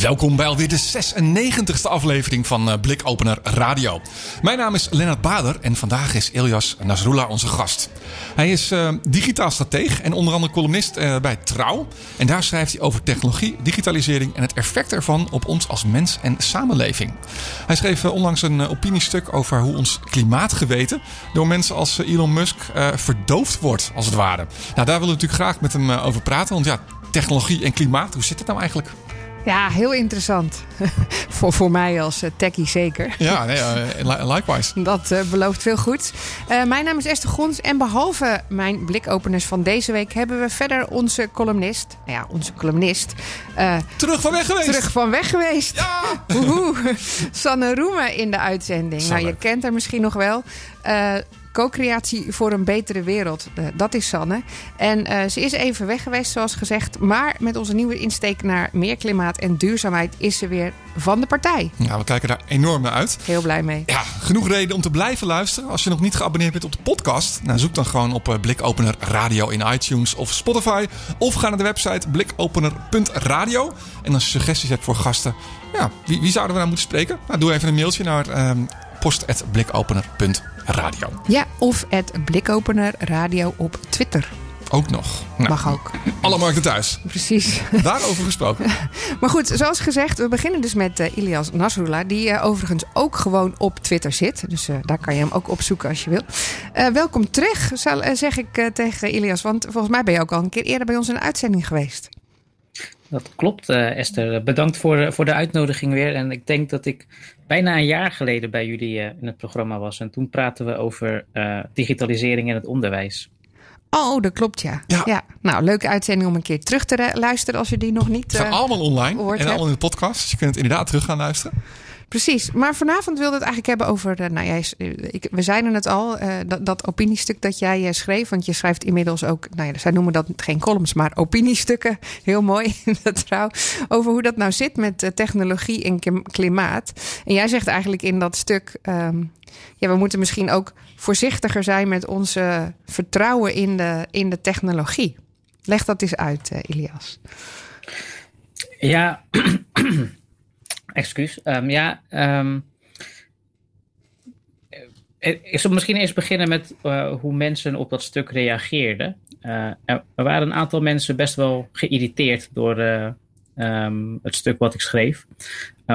Welkom bij alweer de 96e aflevering van uh, Blikopener Radio. Mijn naam is Lennart Bader en vandaag is Elias Nasrullah onze gast. Hij is uh, digitaal strateeg en onder andere columnist uh, bij Trouw. En daar schrijft hij over technologie, digitalisering en het effect ervan op ons als mens en samenleving. Hij schreef onlangs een opiniestuk over hoe ons klimaatgeweten door mensen als Elon Musk verdoofd wordt, als het ware. Nou, daar willen we natuurlijk graag met hem over praten, want ja, technologie en klimaat, hoe zit het nou eigenlijk? Ja, heel interessant. voor, voor mij als uh, techie zeker. Ja, nee, uh, likewise. Dat uh, belooft veel goed. mijn naam is Esther Gons en behalve mijn blikopeners van deze week... hebben we verder onze columnist, nou ja, onze columnist... terug van weg geweest. Terug van weg geweest. Ja! Sanne Roemen in de uitzending. Sanne. Nou, je kent haar misschien nog wel. Co-creatie voor een betere wereld. Dat is Sanne. En uh, ze is even weg geweest, zoals gezegd. Maar met onze nieuwe insteek naar meer klimaat en duurzaamheid is ze weer van de partij. Ja, we kijken daar enorm naar uit. Heel blij mee. Ja, genoeg reden om te blijven luisteren. Als je nog niet geabonneerd bent op de podcast, nou, zoek dan gewoon op uh, Blikopener Radio in iTunes of Spotify. Of ga naar de website blikopener.radio. En als je suggesties hebt voor gasten, ja, wie, wie zouden we nou moeten spreken? Nou, doe even een mailtje naar um, post.blikopener.radio. Ja, of het Blikopener Radio op Twitter. Ook nog. Nou, Mag ook. Alle markten thuis. Precies. Daarover gesproken. maar goed, zoals gezegd, we beginnen dus met uh, Ilias Nasrullah. Die uh, overigens ook gewoon op Twitter zit. Dus uh, daar kan je hem ook opzoeken als je wil. welkom terug, zal, zeg ik tegen Ilias. Want volgens mij ben je ook al een keer eerder bij ons in de uitzending geweest. Dat klopt, Esther. Bedankt voor, voor de uitnodiging weer. En ik denk dat ik bijna een jaar geleden bij jullie in het programma was. En toen praten we over digitalisering in het onderwijs. Oh, dat klopt, ja. ja. ja. Nou, leuke uitzending om een keer terug te luisteren als je die nog niet. Ze zijn allemaal online en hebt. allemaal in de podcast. Dus je kunt het inderdaad terug gaan luisteren. Precies, maar vanavond wilde het eigenlijk hebben over. Uh, nou, jij, ik, we zeiden het al, uh, dat, opiniestuk dat jij schreef. Want je schrijft inmiddels ook, nou ja, zij noemen dat geen columns, maar opiniestukken. Heel mooi in trouw. Over hoe dat nou zit met technologie en klimaat. En jij zegt eigenlijk in dat stuk. Um, ja, we moeten misschien ook voorzichtiger zijn met onze vertrouwen in de, in de technologie. Leg dat eens uit, Ilias. Ja, excuus. Um, ja, um, ik zal misschien eerst beginnen met uh, hoe mensen op dat stuk reageerden. Uh, er waren een aantal mensen best wel geïrriteerd door um, het stuk wat ik schreef.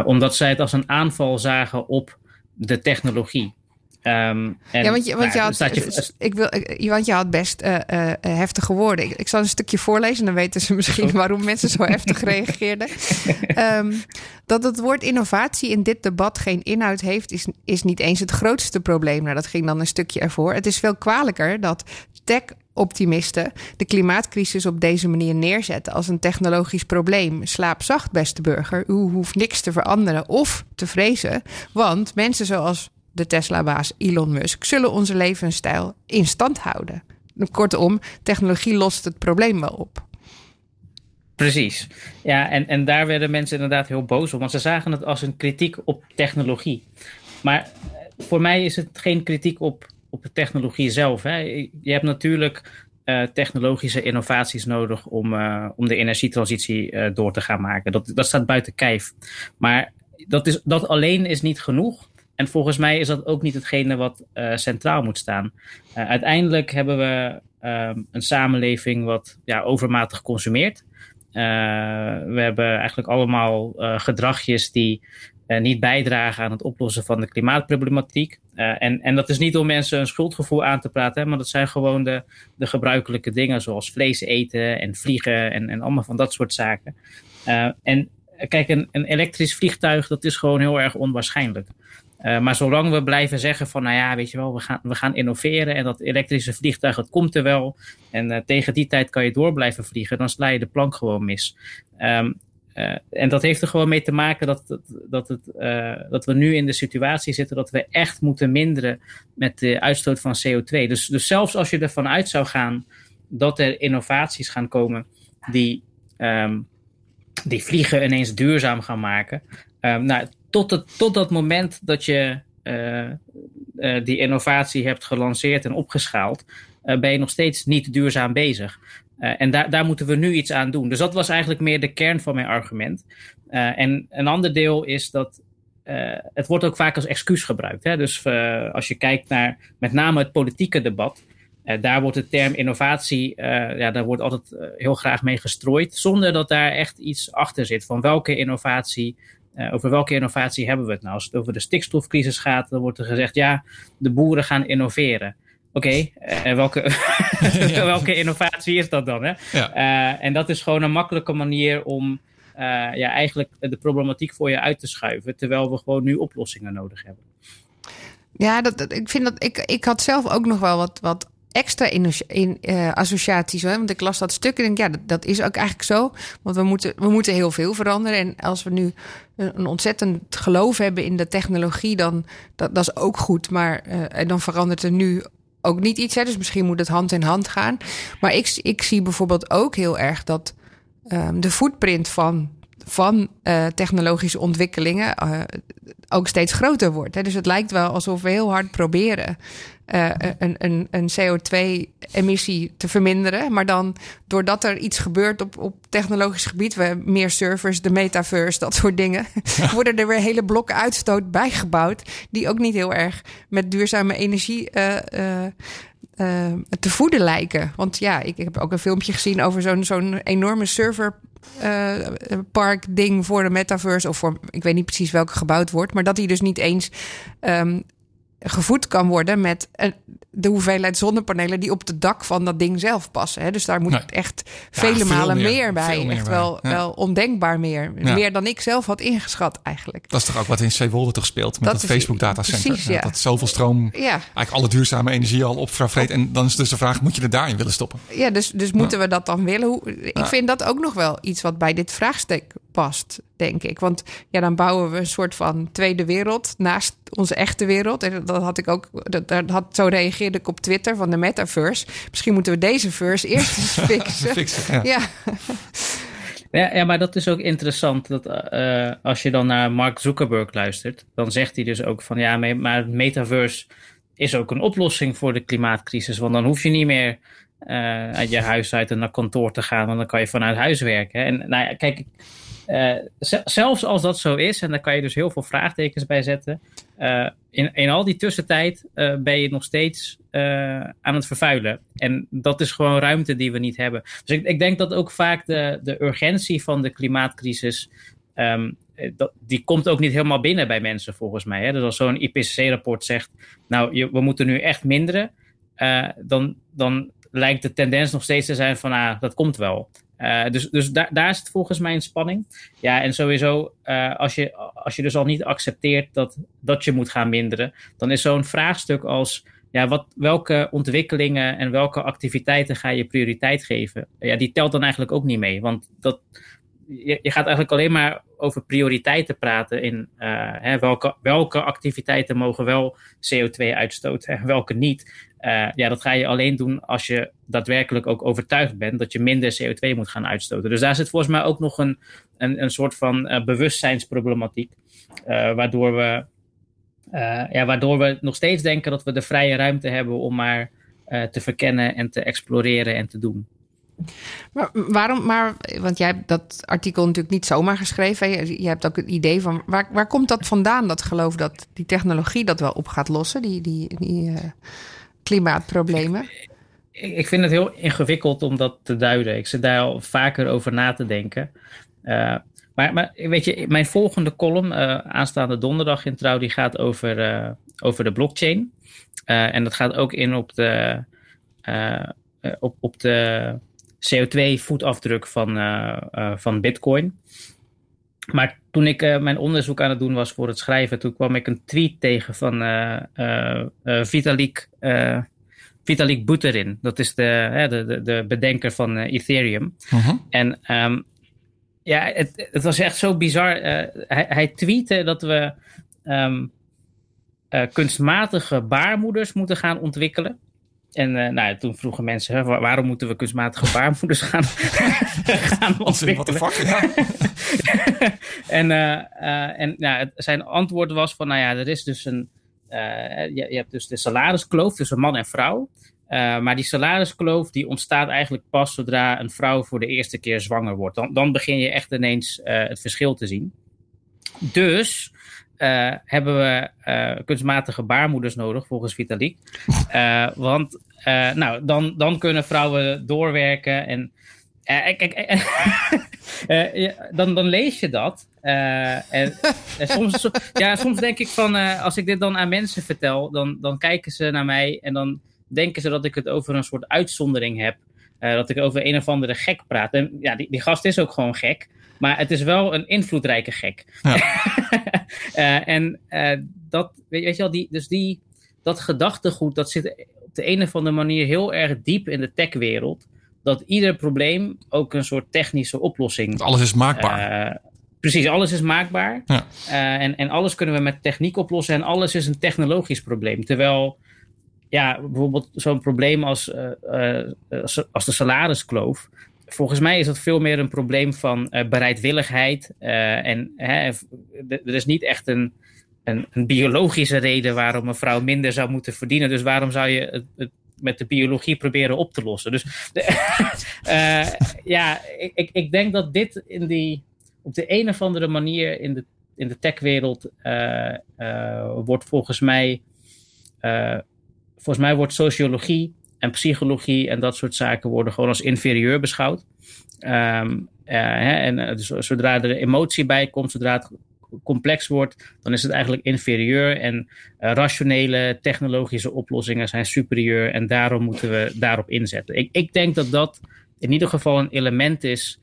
omdat zij het als een aanval zagen op de technologie. Um, en, ja, want je, want, nou, je had, je, ik wil, want je had best uh, uh, heftige woorden. Ik, ik, zal een stukje voorlezen, dan weten ze misschien waarom mensen zo heftig reageerden. Um, dat het woord innovatie in dit debat geen inhoud heeft, is, is niet eens het grootste probleem. Nou, dat ging dan een stukje ervoor. Het is veel kwalijker dat tech optimisten de klimaatcrisis op deze manier neerzetten als een technologisch probleem. Slaap zacht, beste burger. U hoeft niks te veranderen of te vrezen, want mensen zoals de Tesla-baas Elon Musk zullen onze levensstijl in stand houden. Kortom, technologie lost het probleem wel op. Precies. Ja, en, en daar werden mensen inderdaad heel boos op, want ze zagen het als een kritiek op technologie. Maar voor mij is het geen kritiek op, op de technologie zelf. Hè. Je hebt natuurlijk uh, technologische innovaties nodig om, uh, om de energietransitie uh, door te gaan maken. Dat, dat staat buiten kijf. Maar dat, is, dat alleen is niet genoeg. En volgens mij is dat ook niet hetgene wat uh, centraal moet staan. Uh, uiteindelijk hebben we um, een samenleving wat ja, overmatig consumeert. Uh, we hebben eigenlijk allemaal gedragjes die niet bijdragen aan het oplossen van de klimaatproblematiek. en, en dat is niet om mensen een schuldgevoel aan te praten, maar dat zijn gewoon de, de gebruikelijke dingen zoals vlees eten en vliegen en, en allemaal van dat soort zaken. en kijk, een, een elektrisch vliegtuig, dat is gewoon heel erg onwaarschijnlijk. Uh, maar zolang we blijven zeggen van, nou ja, weet je wel, we gaan, we gaan innoveren en dat elektrische vliegtuig, dat komt er wel. En uh, tegen die tijd kan je door blijven vliegen, dan sla je de plank gewoon mis. Um, en dat heeft er gewoon mee te maken dat, dat, dat, dat we nu in de situatie zitten dat we echt moeten minderen met de uitstoot van CO2. Dus, dus zelfs als je ervan uit zou gaan dat er innovaties gaan komen die, um, die vliegen ineens duurzaam gaan maken. Um, nou, tot, het, tot dat moment dat je uh, uh, die innovatie hebt gelanceerd en opgeschaald, uh, ben je nog steeds niet duurzaam bezig. en daar, daar moeten we nu iets aan doen. Dus dat was eigenlijk meer de kern van mijn argument. en een ander deel is dat het wordt ook vaak als excuus gebruikt. Hè? Dus als je kijkt naar met name het politieke debat, daar wordt de term innovatie, ja, daar wordt altijd heel graag mee gestrooid, zonder dat daar echt iets achter zit. Van welke innovatie, over welke innovatie hebben we het nou? Als het over de stikstofcrisis gaat, dan wordt er gezegd, ja, de boeren gaan innoveren. Oké, okay, en welke, ja. welke innovatie is dat dan? Hè? Ja. en dat is gewoon een makkelijke manier om ja, eigenlijk de problematiek voor je uit te schuiven, terwijl we gewoon nu oplossingen nodig hebben. Ja, dat, dat, ik vind dat ik, ik had zelf ook nog wel wat, wat extra in, uh, associaties. Hè? Want ik las dat stuk en denk, ja, dat, dat, is ook eigenlijk zo. Want we moeten, we moeten heel veel veranderen. En als we nu een ontzettend geloof hebben in de technologie, dan dat, dat is ook goed. Maar uh, en dan verandert er nu ook niet iets. Hè? Dus misschien moet het hand in hand gaan. Maar ik, ik zie bijvoorbeeld ook heel erg dat um, de footprint van van uh, technologische ontwikkelingen uh, ook steeds groter wordt. Hè. Dus het lijkt wel alsof we heel hard proberen uh, een, een, een CO2-emissie te verminderen. Maar dan doordat er iets gebeurt op, op technologisch gebied, we meer servers, de metaverse, dat soort dingen, worden er weer hele blokken uitstoot bijgebouwd. Die ook niet heel erg met duurzame energie uh, te voeden lijken. Want ja, ik, heb ook een filmpje gezien over zo'n zo'n enorme serverpark uh, ding voor de metaverse. Of voor, ik weet niet precies welke gebouwd wordt. Maar dat die dus niet eens um, gevoed kan worden met de hoeveelheid zonnepanelen die op het dak van dat ding zelf passen. Hè? Dus daar moet nee. echt vele malen meer, meer bij. Meer echt bij. Wel, ja. wel ondenkbaar meer. Ja. Meer dan ik zelf had ingeschat eigenlijk. Dat is toch ook wat in Zeewolde toch speelt met dat het Facebook datacenter. Precies. Dat zoveel stroom eigenlijk alle duurzame energie al opvreet. En dan is dus de vraag, moet je er daarin willen stoppen? Ja, dus, dus moeten we dat dan willen? Hoe, ik vind dat ook nog wel iets wat bij dit vraagstuk past, denk ik. Want ja, dan bouwen we een soort van tweede wereld naast onze echte wereld. En dat had ik ook, dat, dat had, zo reageerde ik op Twitter van de metaverse. Misschien moeten we deze verse eerst eens fixen. fixen ja. ja. Ja, ja, maar dat is ook interessant. Dat uh, als je dan naar Mark Zuckerberg luistert, dan zegt hij dus ook van ja, maar het metaverse is ook een oplossing voor de klimaatcrisis. Want dan hoef je niet meer uh, uit je huis uit en naar kantoor te gaan, want dan kan je vanuit huis werken. En nou ja, kijk, uh, zelfs als dat zo is, en daar kan je dus heel veel vraagtekens bij zetten. Uh, in, in al die tussentijd uh, ben je nog steeds aan het vervuilen. En dat is gewoon ruimte die we niet hebben. Dus ik, ik denk dat ook vaak de, de urgentie van de klimaatcrisis. Um, dat, die komt ook niet helemaal binnen bij mensen volgens mij. Hè? Dus als zo'n IPCC-rapport zegt, nou, we moeten nu echt minderen, dan, dan lijkt de tendens nog steeds te zijn van, ah, dat komt wel. Uh, dus dus daar, daar het volgens mij een spanning. Ja, en sowieso, uh, als, je, als je dus al niet accepteert dat, dat je moet gaan minderen, dan is zo'n vraagstuk als ja, wat, welke ontwikkelingen en welke activiteiten ga je prioriteit geven? Ja, die telt dan eigenlijk ook niet mee. Want dat, je, gaat eigenlijk alleen maar over prioriteiten praten in uh, hè, welke, welke activiteiten mogen wel CO2 uitstoten en welke niet. Uh, ja, dat ga je alleen doen als je daadwerkelijk ook overtuigd bent dat je minder CO2 moet gaan uitstoten. Dus daar zit volgens mij ook nog een, een, een soort van uh, bewustzijnsproblematiek, uh, waardoor, we, ja, waardoor we nog steeds denken dat we de vrije ruimte hebben om maar te verkennen en te exploreren en te doen. Maar waarom, maar, want jij hebt dat artikel natuurlijk niet zomaar geschreven. Je, je hebt ook het idee van, waar, waar komt dat vandaan, dat geloof dat die technologie dat wel op gaat lossen, die, die, die klimaatproblemen? Ik, vind het heel ingewikkeld om dat te duiden. Ik zit daar al vaker over na te denken. Uh, maar, maar, weet je, mijn volgende column, uh, aanstaande donderdag in Trouw, die gaat over, uh, over de blockchain. en dat gaat ook in op de, op, op de CO2-voetafdruk van, van Bitcoin. Maar toen ik uh, mijn onderzoek aan het doen was voor het schrijven, toen kwam ik een tweet tegen van uh, uh, Vitalik, Vitalik Buterin. Dat is de, de, de bedenker van Ethereum. -huh. En um, Ja, het, het was echt zo bizar. hij, hij tweette dat we ehm, kunstmatige baarmoeders moeten gaan ontwikkelen. En uh, nou, toen vroegen mensen, hè, waarom moeten we kunstmatige baarmoeders gaan, gaan ontwikkelen? What the fuck, ja. en uh, uh, en nou, zijn antwoord was van, nou ja, er is dus een, je, je, hebt dus de salariskloof tussen man en vrouw. maar die salariskloof die ontstaat eigenlijk pas zodra een vrouw voor de eerste keer zwanger wordt. Dan, dan begin je echt ineens het verschil te zien. Dus uh, hebben we uh, kunstmatige baarmoeders nodig, volgens Vitalik. Uh, want nou, dan, dan kunnen vrouwen doorwerken. En dan, dan lees je dat. En, en, soms, ja, soms denk ik van, als ik dit dan aan mensen vertel, dan, dan kijken ze naar mij en dan denken ze dat ik het over een soort uitzondering heb. dat ik over een of andere gek praat. En ja, die, die gast is ook gewoon gek. Maar het is wel een invloedrijke gek. Ja. uh, en uh, dat, weet, weet, je wel, die, dus die, dat gedachtegoed, dat zit op de een of andere manier heel erg diep in de techwereld. Dat ieder probleem ook een soort technische oplossing. alles is maakbaar. Uh, precies, alles is maakbaar. Ja. en, en alles kunnen we met techniek oplossen. En alles is een technologisch probleem. Terwijl ja, bijvoorbeeld zo'n probleem als, als de salariskloof volgens mij is dat veel meer een probleem van uh, bereidwilligheid. Uh, en hè, er is niet echt een, een, een, biologische reden waarom een vrouw minder zou moeten verdienen. Dus waarom zou je het, met de biologie proberen op te lossen? Dus uh, ja, ik, ik denk dat dit in die, op de een of andere manier in de, in de techwereld wordt volgens mij. volgens mij wordt sociologie en psychologie en dat soort zaken worden gewoon als inferieur beschouwd. Uh, hè, en uh, dus zodra er emotie bij komt, zodra het complex wordt, dan is het eigenlijk inferieur. En uh, rationele technologische oplossingen zijn superieur. En daarom moeten we daarop inzetten. Ik, ik denk dat dat in ieder geval een element is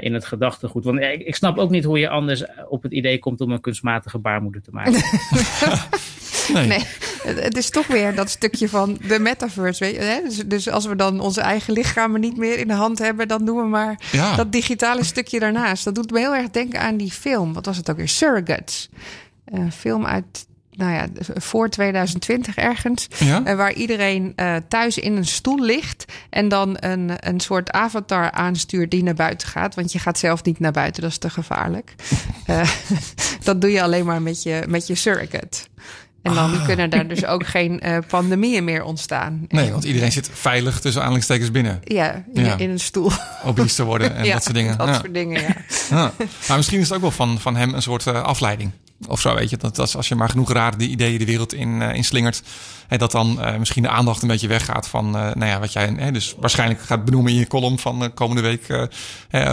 in het gedachtegoed. Want ik, ik, snap ook niet hoe je anders op het idee komt om een kunstmatige baarmoeder te maken. nee. nee. Het is toch weer dat stukje van de metaverse. Weet je, hè? Dus, dus, als we dan onze eigen lichamen niet meer in de hand hebben, dan doen we maar ja. dat digitale stukje daarnaast. Dat doet me heel erg denken aan die film. Wat was het ook weer? Surrogates. Een film uit nou ja, voor 2020 ergens. Ja? Uh, waar iedereen uh, thuis in een stoel ligt. En dan een, een soort avatar aanstuurt die naar buiten gaat. Want je gaat zelf niet naar buiten, dat is te gevaarlijk. Uh, dat doe je alleen maar met je, met je surrogate. En dan ah. kunnen daar dus ook geen uh, pandemieën meer ontstaan. Nee, want iedereen zit veilig tussen aanhalingstekens binnen. Ja, in, ja. in een stoel. Obese te worden en ja, dat soort dingen. Dat ja. soort dingen, ja. Maar misschien is het ook wel van, van hem een soort uh, afleiding. Of zo, weet je. Dat, als je maar genoeg rare ideeën de wereld in, uh, inslingert. Hè, dat dan misschien de aandacht een beetje weggaat van... nou ja, wat jij hè, dus waarschijnlijk gaat benoemen in je column van komende week...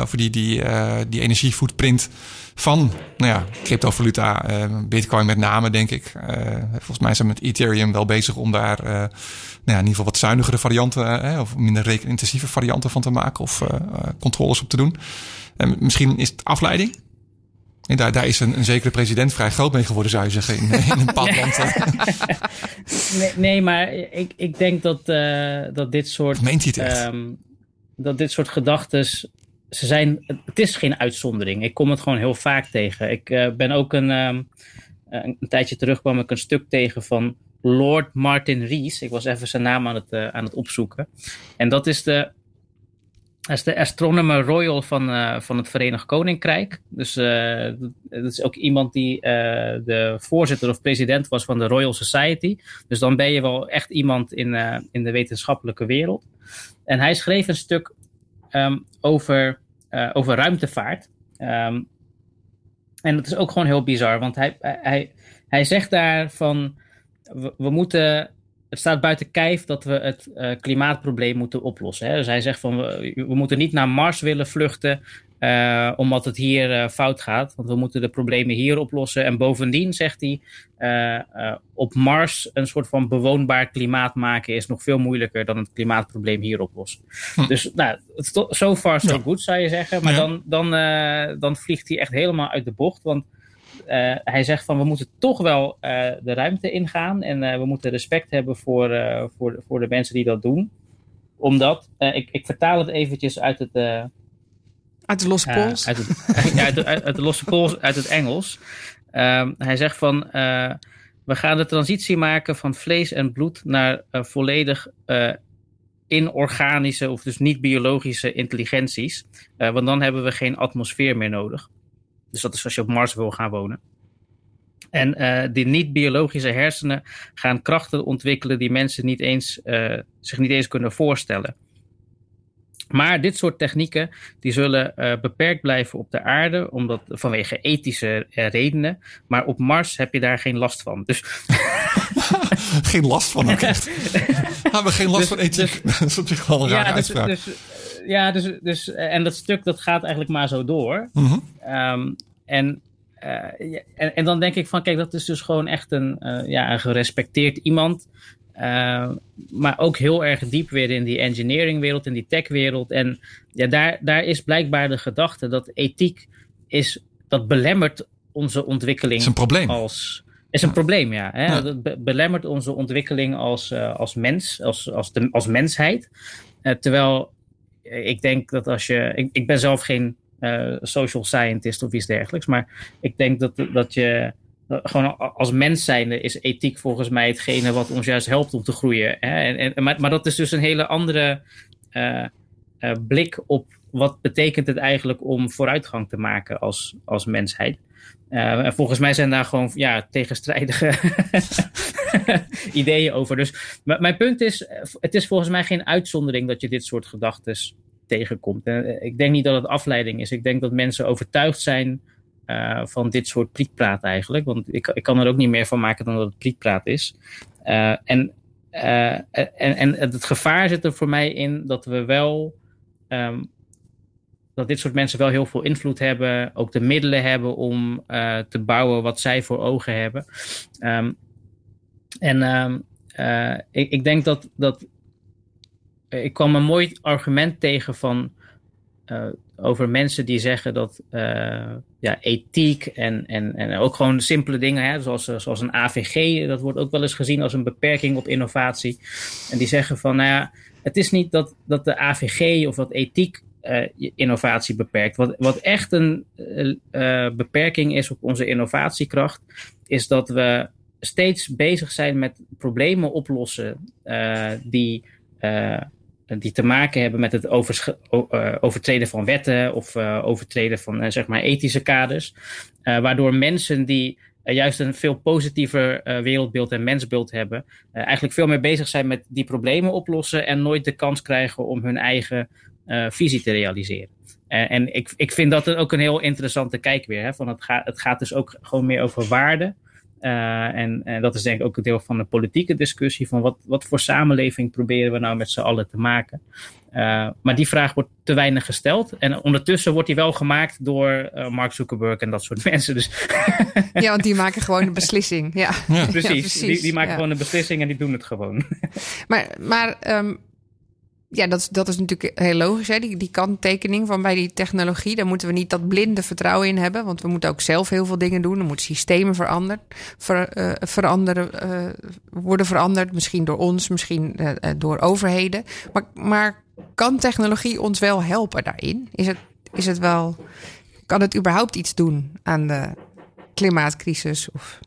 over die, die, die energiefootprint van nou ja, cryptovaluta, Bitcoin met name, denk ik. Volgens mij zijn we met Ethereum wel bezig om daar nou ja, in ieder geval wat zuinigere varianten of minder rekenintensieve varianten van te maken of controles op te doen. En misschien is het afleiding. En daar, daar is een, een zekere president vrij groot mee geworden, zou je zeggen, in, in een bepaald land. nee, nee, maar ik, ik denk dat, dat dit soort. Meent hij het echt? Um, dat dit soort gedachten ze zijn, het is geen uitzondering. Ik kom het gewoon heel vaak tegen. Ik uh, ben ook een, um, een, een, tijdje terug kwam ik een stuk tegen van Lord Martin Rees. Ik was even zijn naam aan het, uh, aan het opzoeken. En dat is de, dat is de astronomer royal van, uh, van het Verenigd Koninkrijk. Dus dat is ook iemand die de voorzitter of president was van de Royal Society. Dus dan ben je wel echt iemand in, in de wetenschappelijke wereld. En hij schreef een stuk um, over over ruimtevaart. Um, en dat is ook gewoon heel bizar, want hij, hij, hij zegt daar van we moeten het staat buiten kijf dat we het uh, klimaatprobleem moeten oplossen. Hè? Dus hij zegt van we, we, moeten niet naar Mars willen vluchten uh, omdat het hier uh, fout gaat. Want we moeten de problemen hier oplossen. En bovendien zegt hij op Mars een soort van bewoonbaar klimaat maken is nog veel moeilijker dan het klimaatprobleem hier oplossen. Hm. Dus nou, so far so ja. good zou je zeggen. Maar ja. dan, dan, dan vliegt hij echt helemaal uit de bocht. Want hij zegt van we moeten toch wel uh, de ruimte ingaan en uh, we moeten respect hebben voor, voor, voor de mensen die dat doen. Omdat, ik, ik vertaal het eventjes uit het, Uit de losse pols? uit, het, ja, uit, de, uit, de losse pols, uit het Engels. Ehm, hij zegt van, we gaan de transitie maken van vlees en bloed naar volledig inorganische of dus niet biologische intelligenties. want dan hebben we geen atmosfeer meer nodig. Dus dat is als je op Mars wil gaan wonen. En uh, die niet-biologische hersenen gaan krachten ontwikkelen die mensen niet eens, uh, zich niet eens kunnen voorstellen. Maar dit soort technieken die zullen uh, beperkt blijven op de aarde, omdat, vanwege ethische redenen. Maar op Mars heb je daar geen last van. Dus... geen last van, oké. Hebben we geen last dus, van ethiek? Dus, dat is op zich wel een rare dus, uitspraak. Dus, ja, dus, dus, en dat stuk dat gaat eigenlijk maar zo door. Mm -hmm. um, en uh, en, en, dan denk ik van, kijk, dat is dus gewoon echt een, uh, ja, een gerespecteerd iemand. Uh, maar ook heel erg diep weer in die engineeringwereld, in die techwereld. En ja, daar, daar is blijkbaar de gedachte dat ethiek is, dat belemmert onze ontwikkeling. Is een probleem. Als, is een probleem, ja. Hè? ja. Dat be belemmert onze ontwikkeling als, als mens, als, als, de, als mensheid. terwijl ik denk dat als je. Ik, ben zelf geen uh, social scientist of iets dergelijks. Maar ik denk dat, dat je gewoon als mens zijnde is ethiek volgens mij hetgene wat ons juist helpt om te groeien. Hè? En, en, maar, dat is dus een hele andere uh, uh, blik op wat betekent het eigenlijk om vooruitgang te maken als, als mensheid. En volgens mij zijn daar gewoon ja, tegenstrijdige ideeën over. Dus mijn punt is, het is volgens mij geen uitzondering dat je dit soort gedachten tegenkomt. En ik denk niet dat het afleiding is. Ik denk dat mensen overtuigd zijn uh, van dit soort prietpraat eigenlijk. Want ik, ik kan er ook niet meer van maken dan dat het prietpraat is. Uh, en, uh, en, en het gevaar zit er voor mij in dat we wel. Um, dat dit soort mensen wel heel veel invloed hebben, ook de middelen hebben om te bouwen wat zij voor ogen hebben. Um, en um, ik, ik denk dat, dat eh, ik kwam een mooi argument tegen van, uh, over mensen die zeggen dat ja, ethiek en, en, en ook gewoon simpele dingen, hè, zoals, zoals een AVG, dat wordt ook wel eens gezien als een beperking op innovatie. En die zeggen van, nou ja, het is niet dat, dat de AVG of dat ethiek uh, innovatie beperkt. Wat, wat echt een uh, beperking is op onze innovatiekracht, is dat we steeds bezig zijn met problemen oplossen die die te maken hebben met het overtreden van wetten of overtreden van zeg maar ethische kaders. waardoor mensen die juist een veel positiever wereldbeeld en mensbeeld hebben, eigenlijk veel meer bezig zijn met die problemen oplossen en nooit de kans krijgen om hun eigen visie te realiseren. en ik, ik vind dat ook een heel interessante kijk weer. Hè, van het, gaat, het gaat dus ook gewoon meer over waarde. Uh, en, en, dat is denk ik ook een deel van de politieke discussie van wat, wat voor samenleving proberen we nou met z'n allen te maken. Uh, maar die vraag wordt te weinig gesteld. En ondertussen wordt die wel gemaakt door uh, Mark Zuckerberg en dat soort mensen. Dus ja, want die maken gewoon een beslissing. Ja, ja. Precies, ja, precies. Die, die, maken ja. gewoon een beslissing en die doen het gewoon. maar maar um, ja, dat, dat is natuurlijk heel logisch. Hè? Die, die kanttekening van bij die technologie. Daar moeten we niet dat blinde vertrouwen in hebben. Want we moeten ook zelf heel veel dingen doen. Er moeten systemen veranderd, ver, uh, veranderen, worden veranderd. Misschien door ons, misschien uh, door overheden. Maar, maar kan technologie ons wel helpen daarin? Is het, is het wel, kan het überhaupt iets doen aan de klimaatcrisis? Of...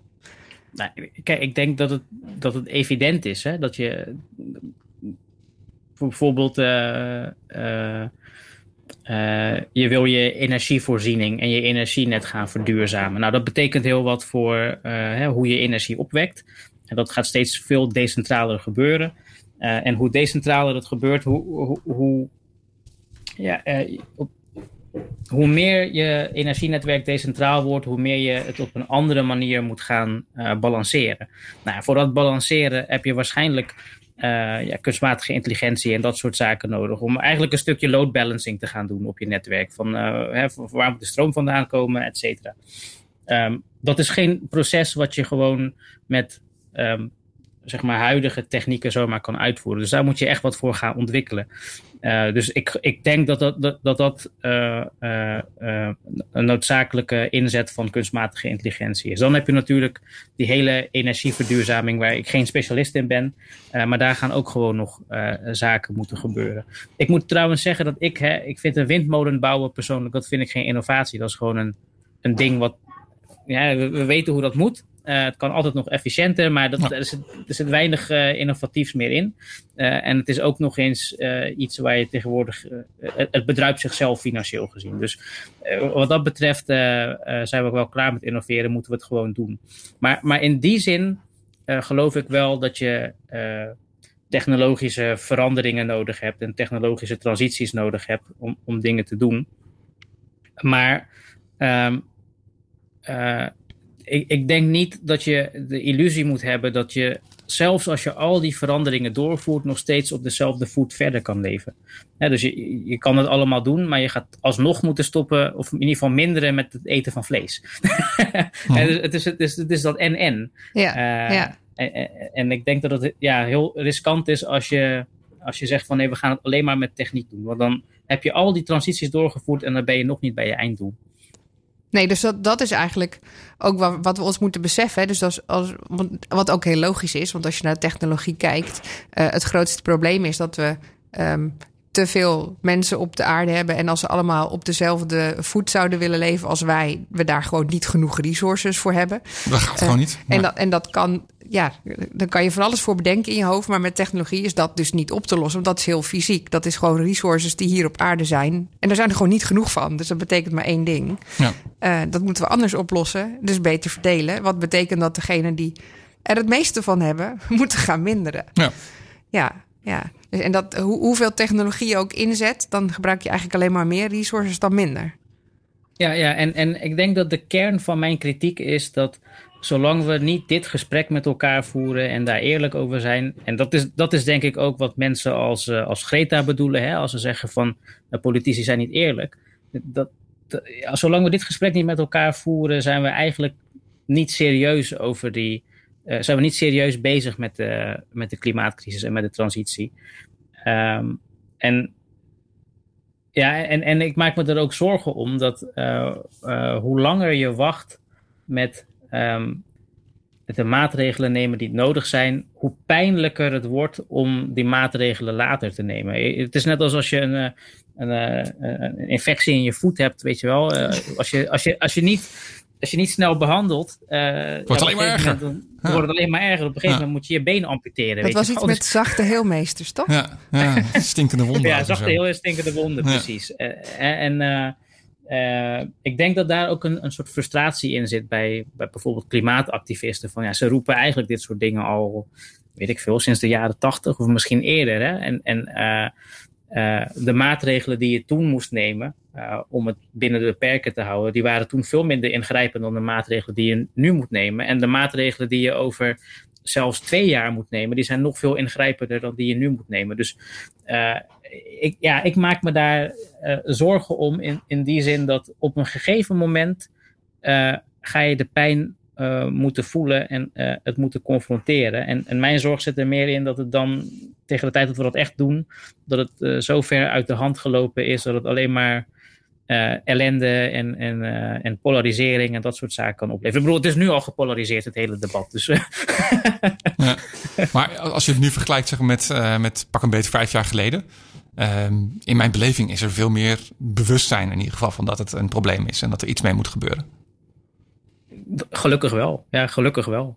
Nou, kijk, ik denk dat het, dat het evident is hè? dat je bijvoorbeeld uh, uh, uh, je wil je energievoorziening en je energienet gaan verduurzamen. Nou, dat betekent heel wat voor hè, hoe je energie opwekt. En dat gaat steeds veel decentraler gebeuren. en hoe decentraler dat gebeurt, hoe, hoe, ja, hoe meer je energienetwerk decentraal wordt, hoe meer je het op een andere manier moet gaan balanceren. Nou, voor dat balanceren heb je waarschijnlijk uh, ja, kunstmatige intelligentie en dat soort zaken nodig. Om eigenlijk een stukje load balancing te gaan doen op je netwerk. Van, uh, hè, waar moet de stroom vandaan komen, et cetera. Um, dat is geen proces wat je gewoon met um, zeg maar huidige technieken zomaar kan uitvoeren. Dus daar moet je echt wat voor gaan ontwikkelen. Uh, dus ik, ik denk dat dat, dat, dat, uh, uh, een noodzakelijke inzet van kunstmatige intelligentie is. Dan heb je natuurlijk die hele energieverduurzaming waar ik geen specialist in ben. maar daar gaan ook gewoon nog zaken moeten gebeuren. Ik moet trouwens zeggen dat ik, hè, ik vind een windmolen bouwen persoonlijk, dat vind ik geen innovatie. Dat is gewoon een, een ding wat, ja, we weten hoe dat moet. Uh, het kan altijd nog efficiënter, maar dat, er, zit, er, zit, weinig uh, innovatiefs meer in. Uh, en het is ook nog eens iets waar je tegenwoordig. Het, het, bedruipt zichzelf financieel gezien. Dus wat dat betreft zijn we ook wel klaar met innoveren, moeten we het gewoon doen. Maar, maar in die zin geloof ik wel dat je technologische veranderingen nodig hebt en technologische transities nodig hebt om, om dingen te doen. Maar. Um, ik, ik denk niet dat je de illusie moet hebben dat je, zelfs als je al die veranderingen doorvoert, nog steeds op dezelfde voet verder kan leven. dus je, je kan het allemaal doen, maar je gaat alsnog moeten stoppen, of in ieder geval minderen met het eten van vlees. dus het, is, het, is, het is dat en-en. Ja, uh, ja. En, en, ik denk dat het ja, heel riskant is als je, als je zegt van nee, we gaan het alleen maar met techniek doen. Want dan heb je al die transities doorgevoerd en dan ben je nog niet bij je einddoel. Nee, dus dat, dat is eigenlijk ook wat, we ons moeten beseffen. Dus is als, wat ook heel logisch is, want als je naar technologie kijkt, uh, het grootste probleem is dat we um, te veel mensen op de aarde hebben. En als ze allemaal op dezelfde voet zouden willen leven als wij, we daar gewoon niet genoeg resources voor hebben. Dat gaat uh, gewoon niet. En, dat, en dat kan, ja, dan kan je van alles voor bedenken in je hoofd. Maar met technologie is dat dus niet op te lossen. Want dat is heel fysiek. Dat is gewoon resources die hier op aarde zijn. En er zijn er gewoon niet genoeg van. Dus dat betekent maar één ding. Ja. Uh, dat moeten we anders oplossen. Dus beter verdelen. Wat betekent dat degenen die er het meeste van hebben, moeten gaan minderen. Ja. Ja, ja. En dat, hoe, hoeveel technologie je ook inzet, dan gebruik je eigenlijk alleen maar meer resources dan minder. Ja, ja en, en ik denk dat de kern van mijn kritiek is dat zolang we niet dit gesprek met elkaar voeren en daar eerlijk over zijn. En dat is, dat is denk ik ook wat mensen als, uh, als Greta bedoelen, hè, als ze zeggen van politici zijn niet eerlijk. Dat, dat zolang we dit gesprek niet met elkaar voeren, zijn we eigenlijk niet serieus over die, zijn we niet serieus bezig met de, met de klimaatcrisis en met de transitie. Um, en ja, en, en ik maak me er ook zorgen om dat uh, hoe langer je wacht met, um, met de maatregelen nemen die nodig zijn, hoe pijnlijker het wordt om die maatregelen later te nemen. Het is net als als je een, een, een infectie in je voet hebt, weet je wel. als, je, als, je, als je niet als je niet snel behandelt, uh, wordt het alleen maar erger. Dan, wordt het alleen maar erger. Op een gegeven moment moet je je been amputeren. Dat weet was je iets met zachte heelmeesters, toch? Ja, ja stinkende wonden. ja, zachte heel stinkende wonden, Ja. precies. Uh, en uh, ik denk dat daar ook een, een soort frustratie in zit bij, bij bijvoorbeeld klimaatactivisten. Van, ja, ze roepen eigenlijk dit soort dingen al, weet ik veel, sinds de jaren tachtig of misschien eerder. Hè? En, en uh, de maatregelen die je toen moest nemen uh, om het binnen de perken te houden, die waren toen veel minder ingrijpend dan de maatregelen die je nu moet nemen. En de maatregelen die je over zelfs twee jaar moet nemen, die zijn nog veel ingrijpender dan die je nu moet nemen. Dus uh, ik, ja, ik maak me daar zorgen om in, in die zin dat op een gegeven moment ga je de pijn uh, moeten voelen en uh, het moeten confronteren. En, en, mijn zorg zit er meer in dat het dan tegen de tijd dat we dat echt doen, dat het uh, zo ver uit de hand gelopen is dat het alleen maar ellende en, en, en polarisering en dat soort zaken kan opleveren. Ik bedoel, het is nu al gepolariseerd, het hele debat. Dus, ja. Maar als je het nu vergelijkt zeg, met, met pak een beetje vijf jaar geleden. Um, in mijn beleving is er veel meer bewustzijn in ieder geval van dat het een probleem is en dat er iets mee moet gebeuren. Gelukkig wel. Ja, gelukkig wel.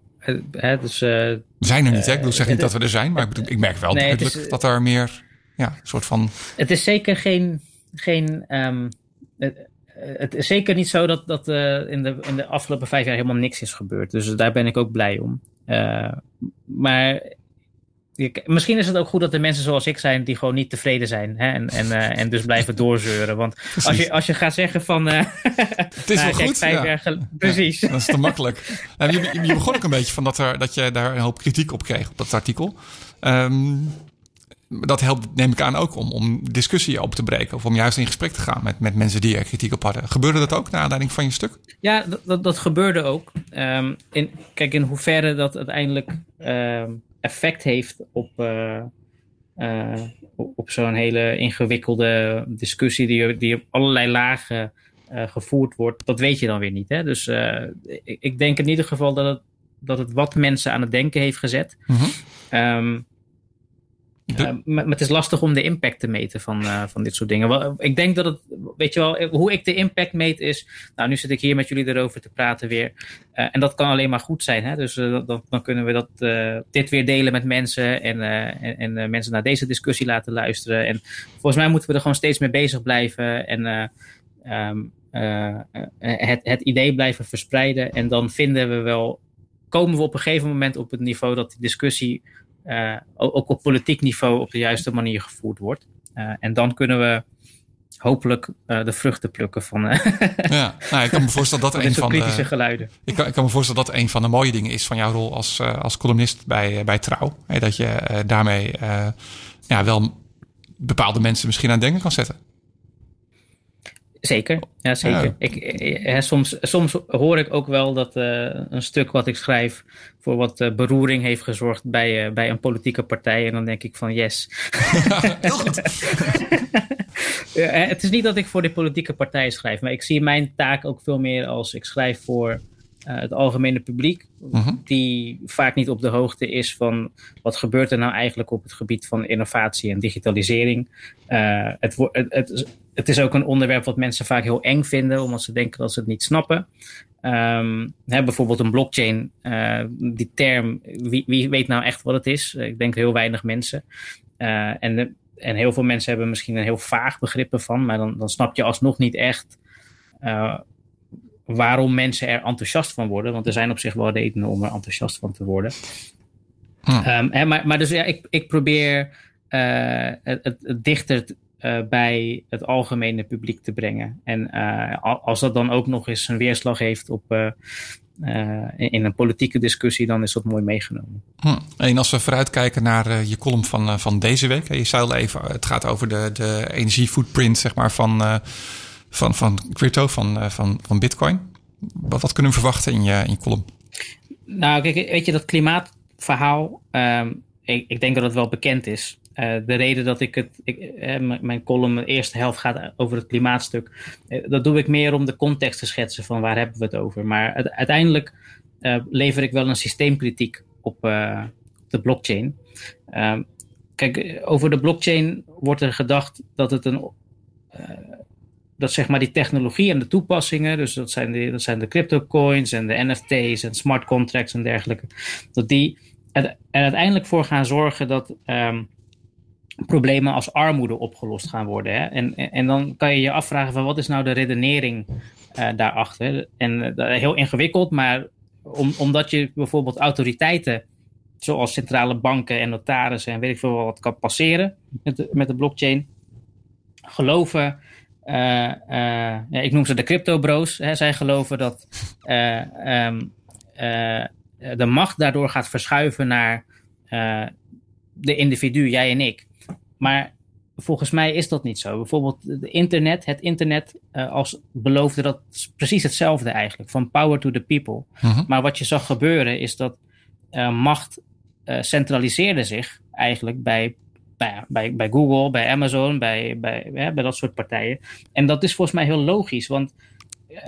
He, dus, uh, we zijn er niet, hè? Ik bedoel, zeg niet dat we er zijn, maar ik, bedoel, ik merk wel nee, duidelijk is, dat er meer, ja, soort van. Het is zeker geen. geen um, het, het, is zeker niet zo dat, dat uh, in, de, in de afgelopen vijf jaar helemaal niks is gebeurd. Dus daar ben ik ook blij om. Uh, maar Misschien is het ook goed dat er mensen zoals ik zijn die gewoon niet tevreden zijn. Hè? En, en, uh, en dus blijven doorzeuren. Want als je, als je gaat zeggen van. Uh, het is nou, wel goed. Vijf ja. jaar Precies. Ja, dat is te makkelijk. Uh, je, je, begon ook een beetje van dat, er, dat je daar een hoop kritiek op kreeg op dat artikel. Um, dat helpt, neem ik aan, ook om, om discussie op te breken. Of om juist in gesprek te gaan met, met mensen die er kritiek op hadden. Gebeurde dat ook naar aanleiding van je stuk? Ja, dat, dat, dat gebeurde ook. Um, in, kijk, in hoeverre dat uiteindelijk. Um, effect heeft op, uh, op zo'n hele ingewikkelde discussie die, die op allerlei lagen gevoerd wordt, dat weet je dan weer niet. Hè? Dus ik, ik, denk in ieder geval dat het, dat het wat mensen aan het denken heeft gezet. Mm uh, maar, het is lastig om de impact te meten van, uh, van dit soort dingen. ik denk dat het, weet je wel, hoe ik de impact meet is. Nou, nu zit ik hier met jullie erover te praten weer. En dat kan alleen maar goed zijn. Hè? Dus dan, kunnen we dat, dit weer delen met mensen. En, en, en mensen naar deze discussie laten luisteren. En volgens mij moeten we er gewoon steeds mee bezig blijven. En um, het, het idee blijven verspreiden. En dan vinden we wel, komen we op een gegeven moment op het niveau dat die discussie ook op politiek niveau op de juiste manier gevoerd wordt. Uh, en dan kunnen we hopelijk uh, de vruchten plukken van. ja, nou, ik kan me voorstellen dat een van kritische geluiden. Ik kan, ik kan me voorstellen dat een van de mooie dingen is van jouw rol als, als columnist bij, bij Trouw. Hè, dat je daarmee ja, wel bepaalde mensen misschien aan denken kan zetten. Zeker, ja zeker. Ik, eh, soms, soms hoor ik ook wel dat uh, een stuk wat ik schrijf voor wat uh, beroering heeft gezorgd bij, uh, bij een politieke partij. En dan denk ik van yes. Heel goed. ja, het is niet dat ik voor de politieke partij schrijf, maar ik zie mijn taak ook veel meer als ik schrijf voor het algemene publiek, uh-huh. die vaak niet op de hoogte is van wat gebeurt er nou eigenlijk op het gebied van innovatie en digitalisering. Uh, het, het, het, het, is ook een onderwerp wat mensen vaak heel eng vinden, omdat ze denken dat ze het niet snappen. Um, hè, bijvoorbeeld een blockchain, uh, die term, wie, wie, weet nou echt wat het is? Ik denk heel weinig mensen. en, de, en heel veel mensen hebben misschien een heel vaag begrip ervan, maar dan, dan snap je alsnog niet echt waarom mensen er enthousiast van worden. Want er zijn op zich wel redenen om er enthousiast van te worden. Hm. Um, maar, maar dus ja, ik, ik probeer uh, het, het, dichter uh, bij het algemene publiek te brengen. En uh, als dat dan ook nog eens een weerslag heeft op, in, in, een politieke discussie, dan is dat mooi meegenomen. Hm. En als we vooruitkijken naar je column van, van deze week. Je zei al even, het gaat over de, de energiefootprint zeg maar, van van, van crypto, van, uh, van, van bitcoin. Wat, wat kunnen we verwachten in je, in je column? Nou, kijk, weet je, dat klimaatverhaal, um, ik, ik, denk dat het wel bekend is. Uh, de reden dat ik het, ik, uh, mijn column, de eerste helft gaat over het klimaatstuk. Dat doe ik meer om de context te schetsen van waar hebben we het over. Maar uiteindelijk lever ik wel een systeemkritiek op, de blockchain. Ehm, kijk, over de blockchain wordt er gedacht dat het een dat zeg maar die technologie en de toepassingen, dus dat zijn de, dat zijn de crypto coins en de NFT's en smart contracts en dergelijke, dat die er uiteindelijk voor gaan zorgen dat um, problemen als armoede opgelost gaan worden. Hè? En, en dan kan je je afvragen van wat is nou de redenering uh, daarachter? En uh, heel ingewikkeld, maar om, omdat je bijvoorbeeld autoriteiten zoals centrale banken en notarissen en weet ik veel wat kan passeren met de, met de blockchain, geloven ja, ik noem ze de crypto bros. Hè. Zij geloven dat uh, um, de macht daardoor gaat verschuiven naar de individu, jij en ik. Maar volgens mij is dat niet zo. Bijvoorbeeld de internet, het internet als beloofde dat precies hetzelfde eigenlijk. Van power to the people. -huh. Maar wat je zag gebeuren is dat macht centraliseerde zich eigenlijk bij bij, bij, bij Google, bij Amazon, bij, bij, bij dat soort partijen. En dat is volgens mij heel logisch, want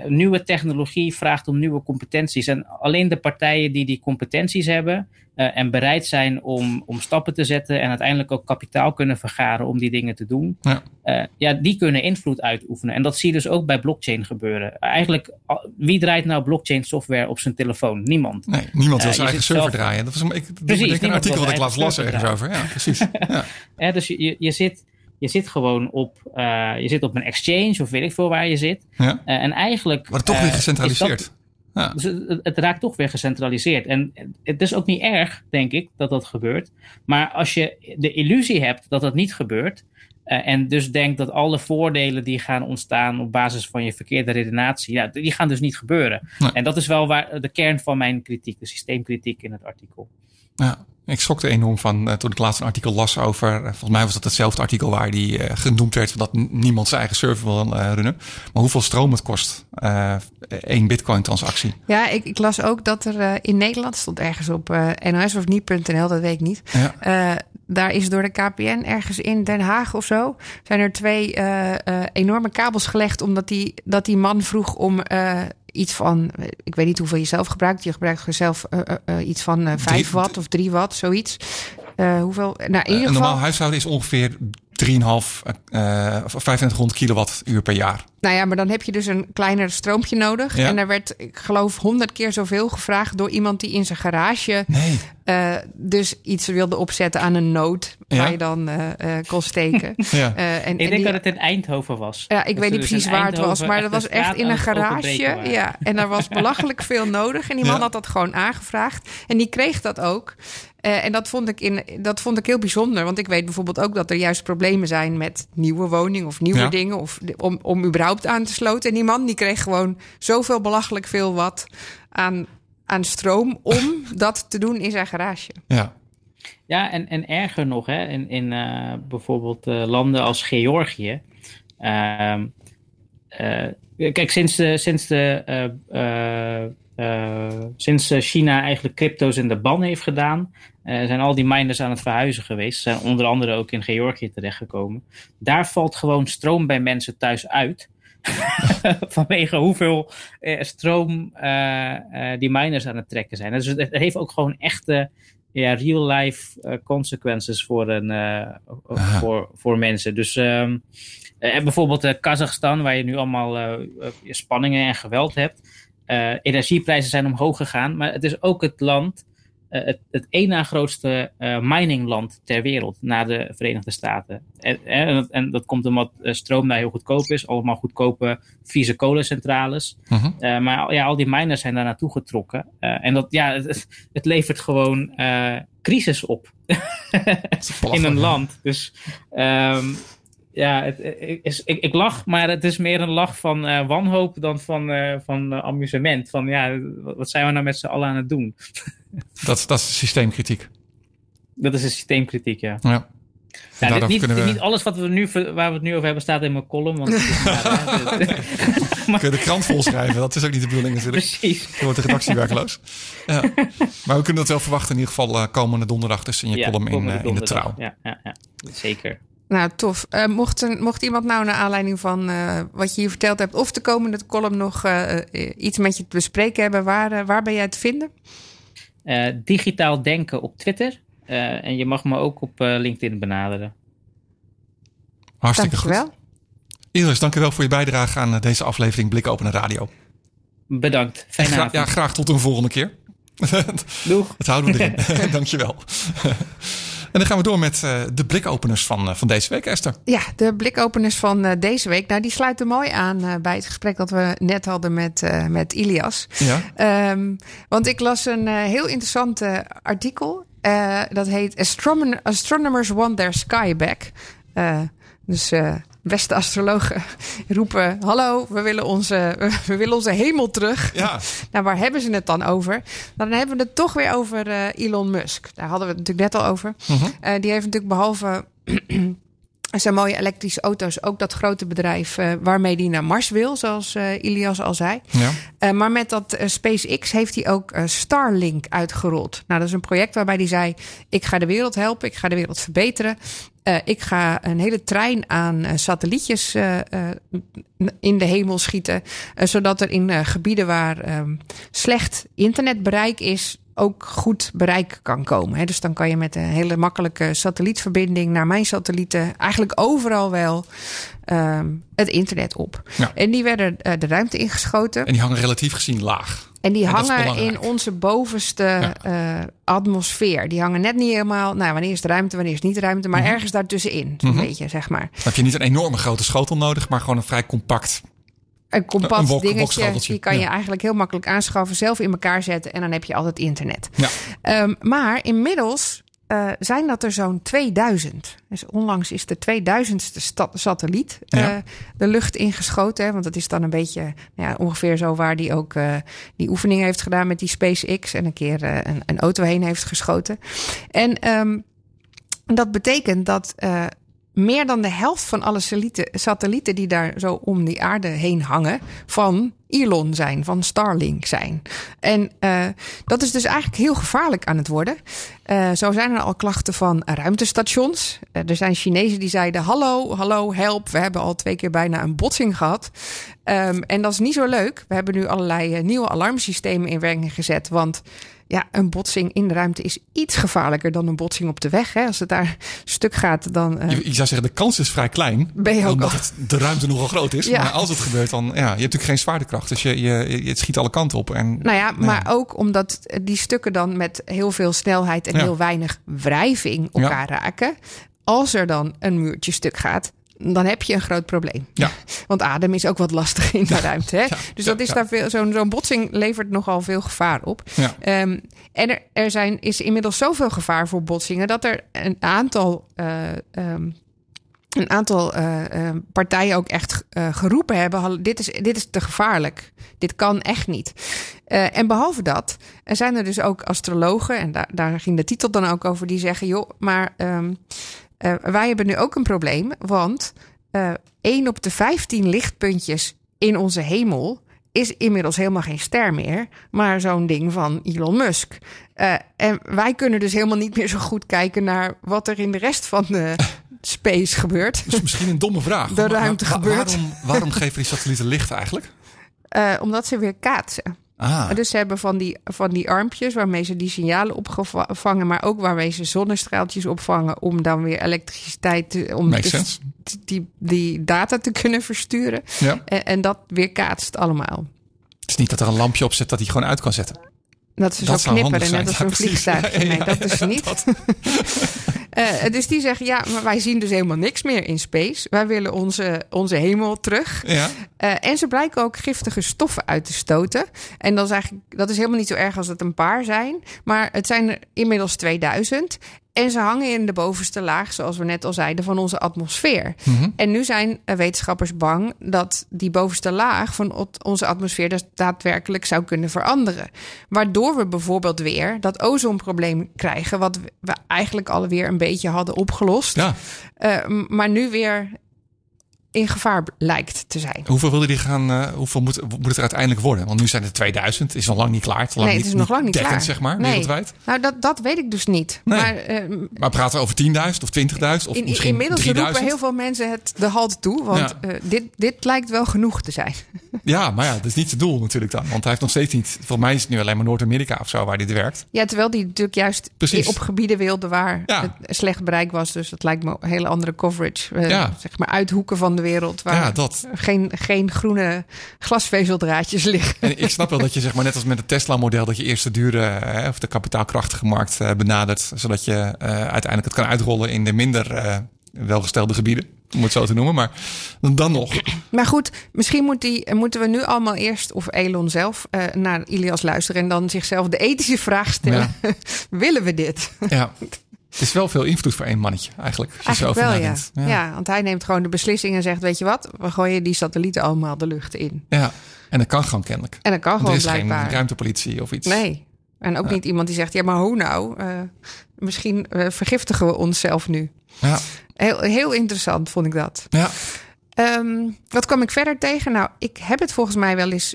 nieuwe technologie vraagt om nieuwe competenties. En alleen de partijen die die competenties hebben uh, en bereid zijn om, om stappen te zetten en uiteindelijk ook kapitaal kunnen vergaren om die dingen te doen, ja. Uh, ja, die kunnen invloed uitoefenen. En dat zie je dus ook bij blockchain gebeuren. Eigenlijk, wie draait nou blockchain software op zijn telefoon? Niemand. Nee, niemand wil zijn eigen server draaien. Dat was een, ik, precies, een artikel dat ik laatst las ergens over. Ja, precies. ja. ja dus je, je zit je zit gewoon op, uh, je zit op een exchange of weet ik veel waar je zit. Ja. Uh, en eigenlijk. Maar toch weer eh, gecentraliseerd. ja. Dus het, het, raakt toch weer gecentraliseerd. En het is ook niet erg, denk ik, dat dat gebeurt. Maar als je de illusie hebt dat dat niet gebeurt. Uh, en dus denkt dat alle voordelen die gaan ontstaan op basis van je verkeerde redenatie, ja, die gaan dus niet gebeuren. Nee. En dat is wel waar de kern van mijn kritiek, de systeemkritiek in het artikel. Ja. Ik schrokte enorm van uh, toen ik laatst een artikel las over. Uh, volgens mij was dat hetzelfde artikel waar die uh, genoemd werd dat niemand zijn eigen server wil runnen. Maar hoeveel stroom het kost. één bitcoin transactie. Ja, ik, ik, las ook dat er in Nederland stond ergens op NOS of niet.nl, dat weet ik niet. Ja. daar is door de KPN ergens in Den Haag of zo. Zijn er twee enorme kabels gelegd. Omdat die, dat die man vroeg om iets van, ik weet niet hoeveel je zelf gebruikt. Je gebruikt zelf uh, uh, iets van uh, 5 watt of 3 watt, zoiets. hoeveel? Nou, in ieder geval... Een normaal huishouden is ongeveer 3,5 uh, 2500 kilowattuur per jaar. Nou ja, maar dan heb je dus een kleiner stroompje nodig. En er werd, ik geloof, honderd keer zoveel gevraagd door iemand die in zijn garage nee. uh, dus iets wilde opzetten aan een nood ja. waar je dan uh, uh, kon steken. ja. en, ik denk die, dat het in Eindhoven was. Ja, ik weet niet dus precies waar het was, maar dat was echt in een garage. Ja, en daar was belachelijk veel nodig. En die man had dat gewoon aangevraagd. En die kreeg dat ook. Uh, en dat vond, ik in, dat vond ik heel bijzonder. Want ik weet bijvoorbeeld ook dat er juist problemen zijn met nieuwe woningen of nieuwe ja. dingen. Of om, om überhaupt aan te sloten. En die man die kreeg gewoon zoveel belachelijk veel wat aan, aan stroom om dat te doen in zijn garage. Ja. Ja, en, en erger nog, hè, in, in uh, bijvoorbeeld uh, landen als Georgië. Uh, kijk, sinds de, sinds de sinds China eigenlijk crypto's in de ban heeft gedaan, uh, zijn al die miners aan het verhuizen geweest. Zijn onder andere ook in Georgië terechtgekomen. Daar valt gewoon stroom bij mensen thuis uit. Vanwege hoeveel uh, stroom uh, die miners aan het trekken zijn. Dus het heeft ook gewoon echte ja, real-life consequences voor, een, voor, voor mensen. Dus um, bijvoorbeeld Kazachstan, waar je nu allemaal spanningen en geweld hebt. energieprijzen zijn omhoog gegaan, maar het is ook het land eh, het, het één na grootste uh, miningland ter wereld na de Verenigde Staten. En, en, en, dat komt omdat eh, stroom daar heel goedkoop is. Allemaal goedkope Friese kolencentrales. Uh -huh. uh, maar ja, al die miners zijn daar naartoe getrokken. en dat, ja, het, het levert gewoon crisis op in een land. Dus um, ja, het, is, ik, ik, lach, maar het is meer een lach van uh, wanhoop dan van, uh, van uh, amusement. Van ja, wat zijn we nou met z'n allen aan het doen? dat, dat is systeemkritiek. Dat is een systeemkritiek, ja. Ja. Ja, dit, niet, we... niet, alles wat we nu, waar we het nu over hebben staat in mijn column. Want is maar, Kun je de krant volschrijven? Dat is ook niet de bedoeling natuurlijk. Precies. Dan wordt de redactie werkloos. Ja. Maar we kunnen dat wel verwachten in ieder geval komende donderdag. Dus in je ja, column in, in de trouw. Ja, ja, ja, zeker. Nou, tof. Uh, mocht, mocht iemand nou naar aanleiding van uh, wat je hier verteld hebt... of de komende column nog uh, iets met je te bespreken hebben... waar, waar ben jij te vinden? Digitaal denken op Twitter. en je mag me ook op LinkedIn benaderen. Hartstikke dankjewel. goed. Iris, dankjewel voor je bijdrage aan deze aflevering Blik Open Radio. Bedankt. Fijne gra ja, graag tot een volgende keer. Doeg. Dat houden we erin. dankjewel. En dan gaan we door met uh, de blikopeners van, uh, van deze week, Esther. Ja, de blikopeners van uh, deze week. Nou, die sluiten mooi aan bij het gesprek dat we net hadden met, met Ilias. Ja. Um, want ik las een heel interessant artikel. dat heet Astronom Astronomers Want Their Sky Back. dus beste astrologen roepen: Hallo, we willen onze, we willen onze hemel terug. Ja. nou, waar hebben ze het dan over? Dan hebben we het toch weer over uh, Elon Musk. Daar hadden we het natuurlijk net al over. Uh -huh. uh, die heeft natuurlijk behalve. Zijn mooie elektrische auto's ook dat grote bedrijf uh, waarmee hij naar Mars wil, zoals uh, Ilias al zei. Ja. Uh, maar met dat SpaceX heeft hij ook Starlink uitgerold. Nou, dat is een project waarbij hij zei: Ik ga de wereld helpen, ik ga de wereld verbeteren. ik ga een hele trein aan satellietjes in de hemel schieten, zodat er in gebieden waar ehm, slecht internetbereik is, ook goed bereik kan komen. Dus dan kan je met een hele makkelijke satellietverbinding naar mijn satellieten eigenlijk overal wel um, het internet op. Ja. En die werden uh, de ruimte ingeschoten. En die hangen relatief gezien laag. En die en hangen in onze bovenste ja. uh, atmosfeer. Die hangen net niet helemaal. Nou, wanneer is de ruimte, wanneer is niet de ruimte, maar mm -hmm. ergens daartussenin, zo'n mm -hmm. beetje, zeg maar. Dan heb je niet een enorme grote schotel nodig, maar gewoon een vrij compact een compact een dingetje. Die kan je eigenlijk heel makkelijk aanschaffen, zelf in elkaar zetten en dan heb je altijd internet. Ja. Um, maar inmiddels eh, zijn dat er zo'n 2000. Dus onlangs is de 2000ste sta- satelliet eh, de lucht ingeschoten. Hè, want dat is dan een beetje nou ja, ongeveer zo waar die ook eh, die oefening heeft gedaan met die SpaceX. En een keer een, een auto heen heeft geschoten. En ehm, dat betekent dat meer dan de helft van alle satellieten, die daar zo om die aarde heen hangen, van Elon zijn, van Starlink zijn. En eh, dat is dus eigenlijk heel gevaarlijk aan het worden. Eh, zo zijn er al klachten van ruimtestations. Eh, er zijn Chinezen die zeiden: Hallo, hallo, help. We hebben al twee keer bijna een botsing gehad. Ehm, en dat is niet zo leuk. We hebben nu allerlei nieuwe alarmsystemen in werking gezet. Want ja, een botsing in de ruimte is iets gevaarlijker dan een botsing op de weg. Hè? Als het daar stuk gaat, dan. eh, Je, je zou zeggen, de kans is vrij klein. Ben je ook omdat al- het, de ruimte nogal groot is. Ja. Maar als het gebeurt, dan... Ja, je hebt natuurlijk geen zwaartekracht. Dus je, je, het schiet alle kanten op. En, Nou ja, maar ook omdat die stukken dan met heel veel snelheid en Ja. heel weinig wrijving elkaar raken. Als er dan een muurtje stuk gaat, dan heb je een groot probleem. Ja. Want adem is ook wat lastig in de ruimte. Hè? ja, dus dat is daar veel. Zo'n zo'n botsing levert nogal veel gevaar op. Ehm, en er, er zijn, is inmiddels zoveel gevaar voor botsingen dat er een aantal. eh, ehm, een aantal eh, eh, partijen ook echt eh, geroepen hebben: "Hallo, dit is, dit is te gevaarlijk. Dit kan echt niet. En behalve dat er zijn er dus ook astrologen, en daar, daar ging de titel dan ook over, die zeggen: joh, maar ehm, eh, wij hebben nu ook een probleem, want 1 op de 15 lichtpuntjes in onze hemel is inmiddels helemaal geen ster meer, maar zo'n ding van Elon Musk. Eh, en wij kunnen dus helemaal niet meer zo goed kijken naar wat er in de rest van de space gebeurt. Dus misschien een domme vraag. De ruimte maar gebeurt. Waarom, waarom geven die satellieten licht eigenlijk? Omdat ze weer kaatsen. Ah, Dus ze hebben van die, van die armpjes waarmee ze die signalen opvangen, maar ook waarmee ze zonnestraaltjes opvangen om dan weer elektriciteit, te- om Makes dus sense. die, die data te kunnen versturen. ja. En, en dat weer kaatst allemaal. Het is niet dat er een lampje op zit dat hij gewoon uit kan zetten. Dat ze Dat zo knipperen, net zijn. als een Ja, precies. vliegtuig. Ja, Nee, dat is niet. dat- Eh, dus die zeggen, ja, maar wij zien dus helemaal niks meer in space. Wij willen onze, onze hemel terug. Ja. Eh, en ze blijken ook giftige stoffen uit te stoten. En dat is eigenlijk dat is helemaal niet zo erg als het een paar zijn. Maar het zijn er inmiddels 2000. En ze hangen in de bovenste laag, zoals we net al zeiden, van onze atmosfeer. En nu zijn eh, wetenschappers bang dat die bovenste laag van onze atmosfeer dus daadwerkelijk zou kunnen veranderen. Waardoor we bijvoorbeeld weer dat ozonprobleem krijgen, wat we eigenlijk alweer een beetje hadden opgelost. ja. Eh, maar nu weer in gevaar lijkt te zijn. Hoeveel wil je die gaan? eh, hoeveel moet, moet het er uiteindelijk worden? Want nu zijn het 2000. Is nog lang niet klaar. Het nee, het is nog lang niet dekkend, klaar. zeg maar, Nee. wereldwijd. Nou, dat, dat weet ik dus niet. Nee. Maar eh, Maar praten we over 10.000 of 20.000 of in, misschien inmiddels 3000? roepen heel veel mensen het de halt toe. Want Ja. eh, dit, dit lijkt wel genoeg te zijn. Ja, maar ja, dat is niet het doel natuurlijk dan. Want hij heeft nog steeds niet... Volgens mij is het nu alleen maar Noord-Amerika of zo waar dit werkt. Ja, terwijl die natuurlijk juist Precies. op gebieden wilde waar Ja. het slecht bereik was. Dus dat lijkt me een hele andere coverage. Ja. Zeg maar uit hoeken van de wereld waar Ja, dat. geen, geen groene glasvezeldraadjes liggen. En ik snap wel dat je zeg maar net als met het Tesla-model... dat je eerst de dure hè, of de kapitaalkrachtige markt eh, benadert. Zodat je eh, uiteindelijk het kan uitrollen in de minder eh, welgestelde gebieden. Om het zo te noemen. Maar dan nog. Maar goed, misschien moet die, moeten we nu allemaal eerst, of Elon zelf, eh, naar Ilias luisteren en dan zichzelf de ethische vraag stellen: willen we dit? Ja. Het is wel veel invloed voor één mannetje eigenlijk. Als je Eigenlijk zo wel, ja. nadenkt. ja. want hij neemt gewoon de beslissing en zegt: Weet je wat, we gooien die satellieten allemaal de lucht in. Ja. En dat kan gewoon kennelijk. En dat kan er gewoon is blijkbaar. geen ruimtepolitie of iets. Nee. En ook niet iemand die zegt: Ja, maar hoe nou? Eh, misschien eh, vergiftigen we onszelf nu. Ja. Heel, heel interessant vond ik dat. Ja. Ehm, wat kwam ik verder tegen? Nou, ik heb het volgens mij wel eens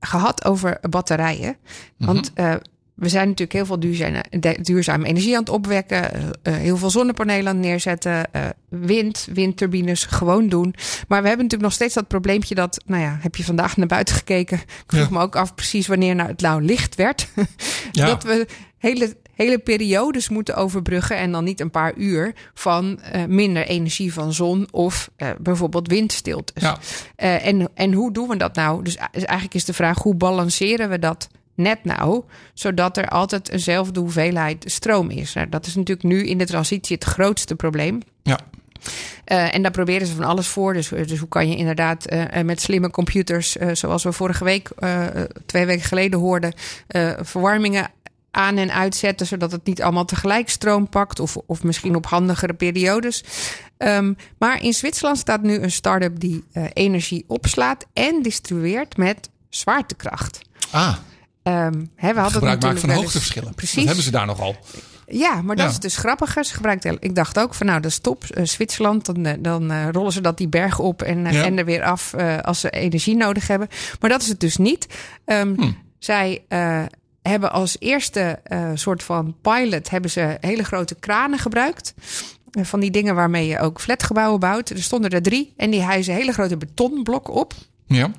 gehad over batterijen. Want eh, we zijn natuurlijk heel veel duurzame, duurzame energie aan het opwekken. eh, eh, heel veel zonnepanelen aan het neerzetten. eh, wind, windturbines gewoon doen. Maar we hebben natuurlijk nog steeds dat probleempje dat... Nou ja, heb je vandaag naar buiten gekeken? Ik vroeg Ja. me ook af precies wanneer nou het nou licht werd. Ja. Dat we hele, hele periodes moeten overbruggen... en dan niet een paar uur van minder energie van zon... of bijvoorbeeld. Ja. Eh, en, en hoe doen we dat nou? Dus, dus eigenlijk is de vraag, hoe balanceren we dat net nou... zodat er altijd eenzelfde hoeveelheid stroom is? Nou, dat is natuurlijk nu in de transitie het grootste probleem. Ja. Eh, en daar proberen ze van alles voor. Dus, dus hoe kan je inderdaad eh, eh, met slimme computers, eh, zoals we vorige week, eh, twee weken geleden hoorden, eh, verwarmingen aan en uitzetten, zodat het niet allemaal tegelijk stroom pakt, of, of misschien op handigere periodes. Um, maar in Zwitserland staat nu een start-up die energie opslaat en distribueert met zwaartekracht. Ah. Um, hè, we hadden Gebruik maken van hoogteverschillen. Precies. Dat hebben ze daar nogal. Ja, maar dat Ja. is dus grappiger. Ze gebruikt, heel- ik dacht ook van nou, dat is top. Eh, Zwitserland, dan, eh, dan eh, rollen ze dat die berg op en, Ja. en er weer af als ze energie nodig hebben. Maar dat is het dus niet. Ehm, Hm. Zij hebben als eerste soort van pilot hebben ze hele grote kranen gebruikt. Van die dingen waarmee je ook flatgebouwen bouwt. Er stonden er drie en die hijsen hele grote betonblokken op. Ja.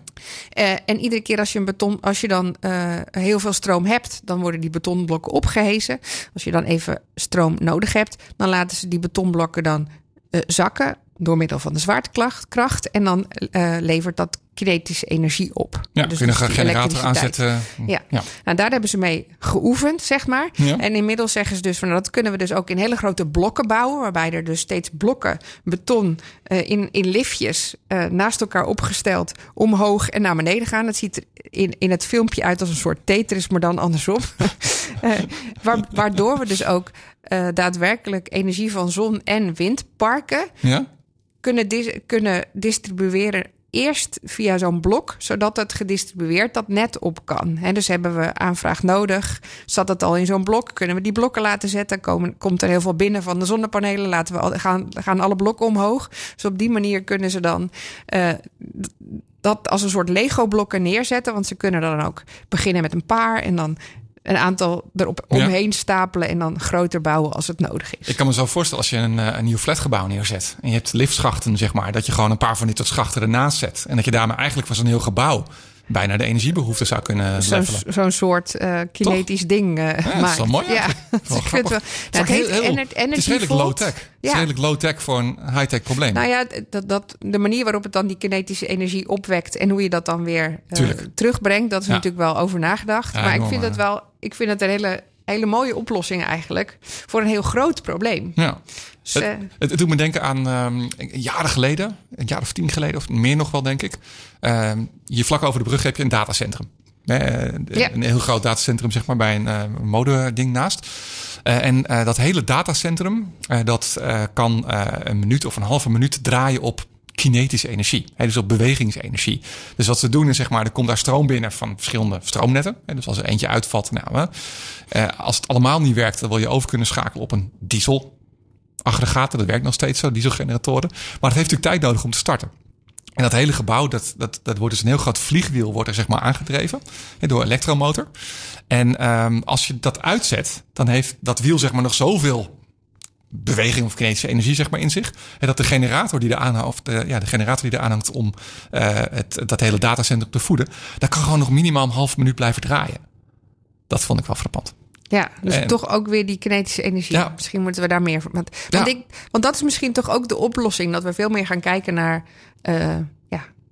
Eh, en iedere keer als je, een beton, als je dan eh, heel veel stroom hebt, dan worden die betonblokken opgehezen. Als je dan even stroom nodig hebt, dan laten ze die betonblokken dan eh, zakken door middel van de zwaartekracht. kracht, En dan eh, levert dat kinetische energie op. Ja, Dus kun je een generator aanzetten. Ja. ja. Nou, daar hebben ze mee geoefend, zeg maar. Ja. En inmiddels zeggen ze dus van nou, dat kunnen we dus ook in hele grote blokken bouwen, waarbij er dus steeds blokken beton eh, in, in liftjes eh, naast elkaar opgesteld omhoog en naar beneden gaan. Het ziet er in, in het filmpje uit als een soort Tetris, maar dan andersom. Waar- waardoor we dus ook daadwerkelijk energie van zon- en windparken Ja? Kunnen, kunnen distribueren. Eerst via zo'n blok, zodat het gedistribueerd dat net op kan. En dus hebben we aanvraag nodig. Zat het al in zo'n blok? Kunnen we die blokken laten zetten? Komen, komt er heel veel binnen van de zonnepanelen? Laten we al, gaan, gaan alle blokken omhoog. Dus op die manier kunnen ze dan eh, dat als een soort Lego-blokken neerzetten. Want ze kunnen dan ook beginnen met een paar en dan een aantal erop omheen stapelen en dan groter bouwen als het nodig is. Ik kan me zo voorstellen als je een, eh, een nieuw flatgebouw neerzet. En je hebt liftschachten, zeg maar. Dat je gewoon een paar van dit soort schachten ernaast zet. En dat je daarmee eigenlijk van zo'n heel gebouw bijna de energiebehoefte zou kunnen Zo'n zo'n soort eh, kinetisch ding eh dat is wel mooi Ja, Wel het. Nou, het heet heel- heel- Het is redelijk low-tech. Het is Ja. redelijk low-tech voor een high-tech probleem. Nou ja, dat, dat, de manier waarop het dan die kinetische energie opwekt en hoe je dat dan weer eh, terugbrengt, dat is Ja. natuurlijk wel over nagedacht. Ja, maar ik vind het ja. wel, ik vind het een hele, hele mooie oplossing eigenlijk voor een heel groot probleem. ja. Dus, Het, eh, het, het doet me denken aan ehm, jaren geleden, een jaar of tien geleden, of meer nog wel, denk ik. Ehm, hier vlak over de brug heb je een datacentrum. Eh, Ja. Een heel groot datacentrum, zeg maar, bij een eh, modeding naast. En dat hele datacentrum, dat kan een minuut of een halve minuut draaien op kinetische energie. Dus op bewegingsenergie. Dus wat ze doen is, zeg maar, er komt daar stroom binnen van verschillende stroomnetten. Hè, dus als er eentje uitvalt, nou, eh, als het allemaal niet werkt, dan wil je over kunnen schakelen op een diesel aggregaten. Dat werkt nog steeds zo, dieselgeneratoren. Maar het heeft natuurlijk tijd nodig om te starten. En dat hele gebouw, dat, dat, dat wordt dus een heel groot vliegwiel wordt er zeg maar aangedreven hè, door elektromotor. En ehm, als je dat uitzet, dan heeft dat wiel zeg maar nog zoveel beweging of kinetische energie zeg maar in zich. En dat de generator die er aanhangt, of de, ja, de generator die er aanhangt om eh, het, dat hele datacentrum te voeden, dat kan gewoon nog minimaal een half minuut blijven draaien. Dat vond ik wel frappant. Ja, dus En- toch ook weer die kinetische energie. Ja. Misschien moeten we daar meer van. Want, Ja. want, ik, want dat is misschien toch ook de oplossing. Dat we veel meer gaan kijken naar eh,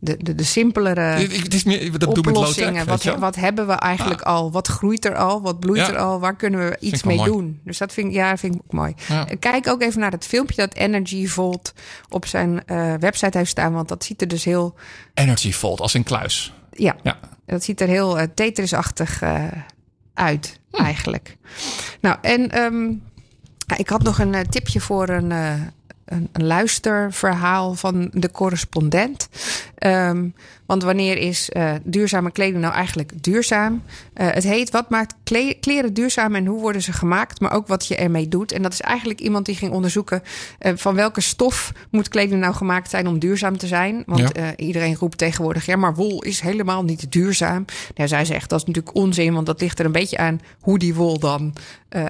de, de, de simpelere Het- is meer, dat oplossingen. Wat, wat hebben we eigenlijk al? Wat groeit er al? Wat bloeit Ja. er al? Waar kunnen we iets mee mooi. doen? Dus dat vind ik, ja, vind ik ook mooi. Ja. Kijk ook even naar het filmpje dat Energy Volt op zijn eh, website heeft staan. Want dat ziet er dus heel... Energy Vault als een kluis. Ja, Ja. dat ziet er heel eh, Tetris-achtig eh, uit, Hm. eigenlijk. Nou, en ehm, ik had nog een eh, tipje voor een, eh, een, luisterverhaal van de correspondent. Ehm, want wanneer is eh, duurzame kleding nou eigenlijk duurzaam? Eh, het heet Wat maakt kle- kleren duurzaam en hoe worden ze gemaakt? Maar ook wat je ermee doet. En dat is eigenlijk iemand die ging onderzoeken eh, van welke stof moet kleding nou gemaakt zijn om duurzaam te zijn. Want Ja. iedereen roept tegenwoordig, ja, maar wol is helemaal niet duurzaam. Nou, zij zegt dat is natuurlijk onzin, want dat ligt er een beetje aan hoe die wol dan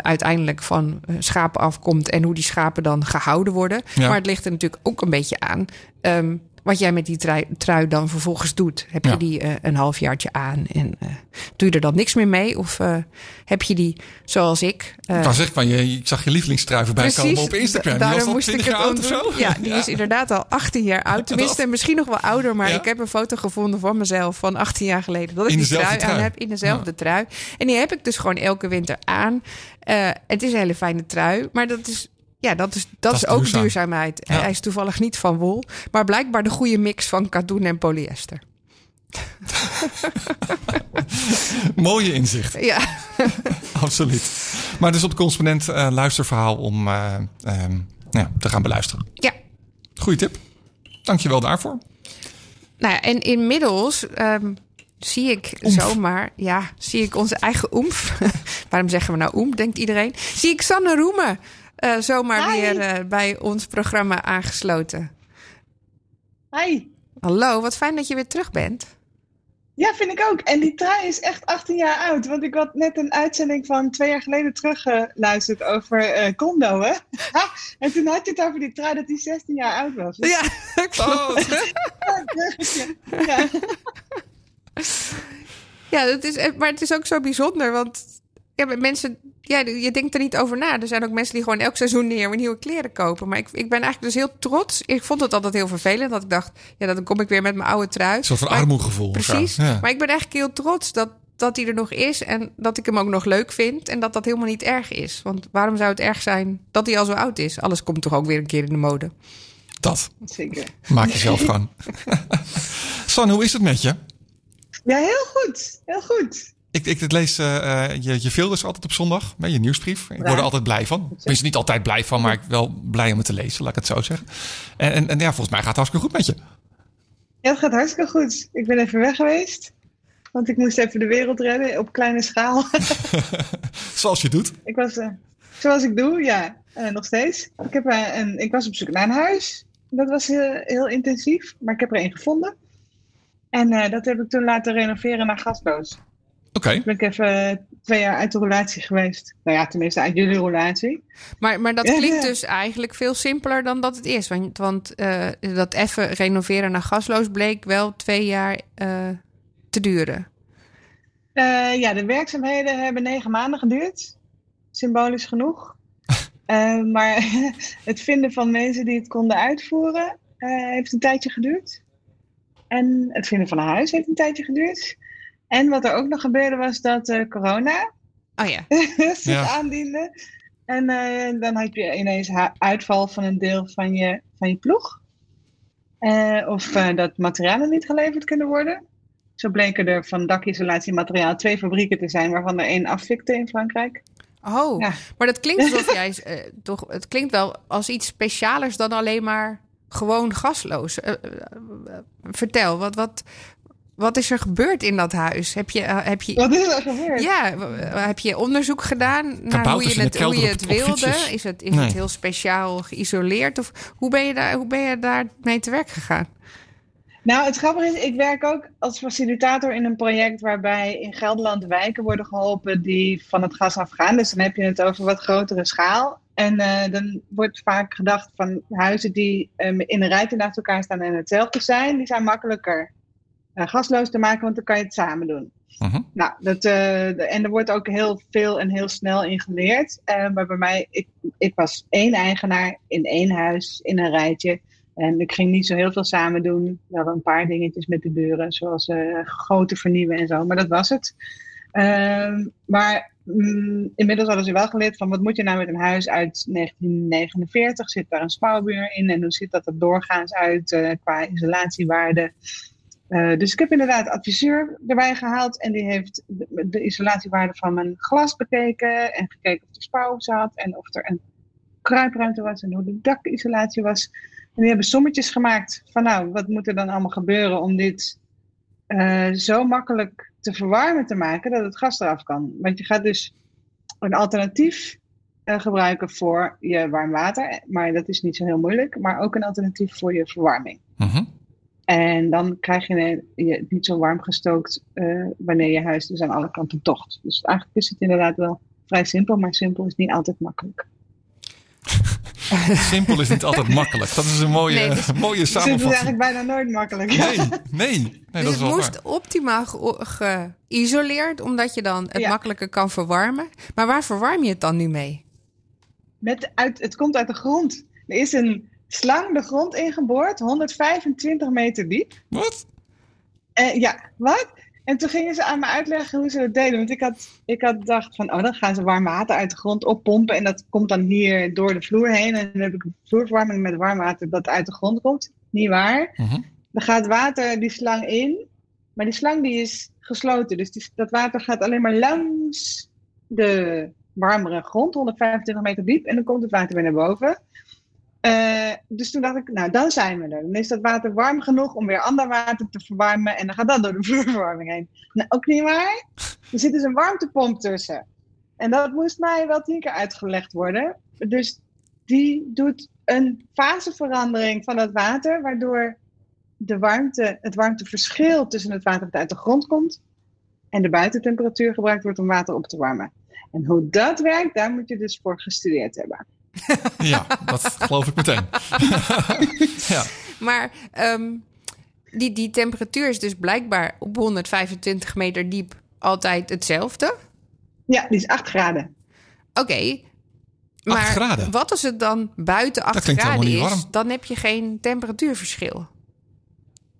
uiteindelijk van schapen afkomt en hoe die schapen dan gehouden worden. Ja. Maar het ligt er natuurlijk ook een beetje aan. ehm, wat jij met die trui, trui dan vervolgens doet. Heb je die eh, een halfjaartje aan en eh, doe je er dan niks meer mee? Of eh, heb je die zoals ik? Ik zeggen, van, je, ik zag je lievelingstrui voorbij komen op Instagram. Die was al moest ik 20 het jaar oud of zo? Ja, die is inderdaad al 18 jaar oud. Tenminste, misschien nog wel ouder. Maar Ja. ik heb een foto gevonden van mezelf van 18 jaar geleden. Dat ik die dezelfde trui, aan trui. heb. In dezelfde trui. En die heb ik dus gewoon elke winter aan. Het is een hele fijne trui. Maar dat is... Ja, dat is, dat is is ook duurzaam. duurzaamheid. Ja. Hij is toevallig niet van wol. Maar blijkbaar de goede mix van katoen en polyester. Mooie inzicht. Ja, Absoluut. Maar dus op de correspondent eh, luisterverhaal om eh, ehm, ja, te gaan beluisteren. ja. Goeie tip. Dankjewel daarvoor. Nou ja, en inmiddels ehm, zie ik zomaar, ja, zie ik onze eigen oemf. Waarom zeggen we nou oem, denkt iedereen. Zie ik Sanne Roemen eh, zomaar Hi. weer eh, bij ons programma aangesloten. Hi. Hallo, wat fijn dat je weer terug bent. Ja, vind ik ook. En die trui is echt 18 jaar oud. Want ik had net een uitzending van twee jaar geleden teruggeluisterd over eh Kondo, hè? Ha, en toen had je het over die trui dat die 16 jaar oud was. Dus- Ja, klopt. ja. Ja, dat is, maar het is ook zo bijzonder, want ja, maar mensen, ja, je denkt er niet over na. Er zijn ook mensen die gewoon elk seizoen neer weer nieuwe kleren kopen. Maar ik, ik ben eigenlijk dus heel trots. Ik vond het altijd heel vervelend, dat ik dacht, ja, dan kom ik weer met mijn oude trui. Een soort van Maar- armoegevoel. zo. Precies. Ja. Maar ik ben eigenlijk heel trots dat, dat hij er nog is en dat ik hem ook nog leuk vind. En dat dat helemaal niet erg is. Want waarom zou het erg zijn dat hij al zo oud is? Alles komt toch ook weer een keer in de mode. Dat Zeker. maak je zelf gewoon. San, hoe is het met je? Ja, heel goed. Heel goed. Ik, ik, ik lees eh, eh, je, je filters altijd op zondag, met je nieuwsbrief. Ik word er altijd blij van. Tenminste, niet altijd blij van, maar ik ben wel blij om het te lezen, laat ik het zo zeggen. En, en, en ja, volgens mij gaat het hartstikke goed met je. Ja, het gaat hartstikke goed. Ik ben even weg geweest. Want ik moest even de wereld redden op kleine schaal. Zoals je doet. ik was, eh, zoals ik doe, ja. Nog steeds. Ik, heb, een, ik was op zoek naar een huis. Dat was heel, heel intensief. Maar ik heb er één gevonden. En dat heb ik toen laten renoveren naar gastloos. Oké. Toen ben ik even eh, twee jaar uit de relatie geweest. Nou ja, tenminste uit jullie relatie. Maar, maar dat Ja, klinkt ja. dus eigenlijk veel simpeler dan dat het is. Want, want eh, dat even renoveren naar gasloos bleek wel twee jaar eh, te duren. Eh, ja, de werkzaamheden hebben negen maanden geduurd. Symbolisch genoeg. Eh, maar het vinden van mensen die het konden uitvoeren eh, heeft een tijdje geduurd. En het vinden van een huis heeft een tijdje geduurd. En wat er ook nog gebeurde was dat eh, corona Oh ja. zich Ja. aandiende. En eh, dan had je ineens uitval van een deel van je, van je ploeg. Eh, of dat materialen niet geleverd kunnen worden. Zo bleken er van dakisolatiemateriaal twee fabrieken te zijn, waarvan er één afvikte in Frankrijk. Oh, Ja. maar dat klinkt alsof jij eh, toch. Het klinkt wel als iets specialers dan alleen maar gewoon gasloos. Vertel, wat, wat, wat is er gebeurd in dat huis? Heb je, eh, heb je, Wat is er gebeurd? ja, heb je onderzoek gedaan naar hoe je het, hoe je wilde? Is het, is Nee. het heel speciaal geïsoleerd? Of hoe ben je daar, hoe ben je daar mee te werk gegaan? Nou, het grappige is, ik werk ook als facilitator in een project waarbij in Gelderland wijken worden geholpen die van het gas afgaan. Dus dan heb je het over wat grotere schaal. En eh, dan wordt vaak gedacht van huizen die eh, in een rijtje naast elkaar staan en hetzelfde zijn, die zijn makkelijker gasloos te maken, want dan kan je het samen doen. Mhm. Nou, dat, eh, en er wordt ook heel veel en heel snel in geleerd. Eh, maar bij mij, ik, ik was één eigenaar in één huis, in een rijtje. En ik ging niet zo heel veel samen doen. Wel een paar dingetjes met de buren, zoals eh goten vernieuwen en zo. Maar dat was het. Ehm, maar mm, inmiddels hadden ze wel geleerd van wat moet je nou met een huis uit 1949? Zit daar een spouwmuur in? En hoe ziet dat er doorgaans uit eh, qua isolatiewaarde? Eh, dus ik heb inderdaad adviseur erbij gehaald en die heeft de, de isolatiewaarde van mijn glas bekeken en gekeken of er spouw zat en of er een kruipruimte was en hoe de dakisolatie was. En die hebben sommetjes gemaakt van nou, wat moet er dan allemaal gebeuren om dit eh, zo makkelijk te verwarmen te maken dat het gas eraf kan. Want je gaat dus een alternatief eh, gebruiken voor je warm water, maar dat is niet zo heel moeilijk, maar ook een alternatief voor je verwarming. Mhm. En dan krijg je het je niet zo warm gestookt eh, wanneer je huis dus aan alle kanten tocht. Dus eigenlijk is het inderdaad wel vrij simpel, maar simpel is niet altijd makkelijk. Simpel is niet altijd makkelijk. Dat is een mooie, Nee, dus- mooie Simpel is samenvatting. eigenlijk bijna nooit makkelijk. Nee, nee. nee dat dus is het moest waar. optimaal ge- geïsoleerd, omdat je dan het Ja. makkelijker kan verwarmen. Maar waar verwarm je het dan nu mee? Met uit, het komt uit de grond. Er is een slang de grond ingeboord, 125 meter diep. Wat? Ja, wat? En toen gingen ze aan me uitleggen hoe ze dat deden. Want ik had, ik had gedacht van, oh, dan gaan ze warm water uit de grond oppompen. En dat komt dan hier door de vloer heen. En dan heb ik vloerverwarming met warm water dat uit de grond komt. Niet waar. Mhm. Dan gaat water die slang in. Maar die slang die is gesloten. Dus die- dat water gaat alleen maar langs de warmere grond, 125 meter diep. En dan komt het water weer naar boven. Eh, dus toen dacht ik, nou dan zijn we er. Dan is dat water warm genoeg om weer ander water te verwarmen. En dan gaat dat door de vloerverwarming heen. Nou, ook niet waar. Er zit dus een warmtepomp tussen. En dat moest mij wel tien keer uitgelegd worden. Dus die doet een faseverandering van het water, waardoor de warmte, het warmteverschil tussen het water dat uit de grond komt en de buitentemperatuur gebruikt wordt om water op te warmen. En hoe dat werkt, daar moet je dus voor gestudeerd hebben. Ja, dat geloof ik meteen. ja. Maar ehm, die, die temperatuur is dus blijkbaar op 125 meter diep altijd hetzelfde. Ja, die is 8 graden. Oké. Maar graden? wat als het dan buiten 8 klinkt graden is? niet warm. Dan heb je geen temperatuurverschil.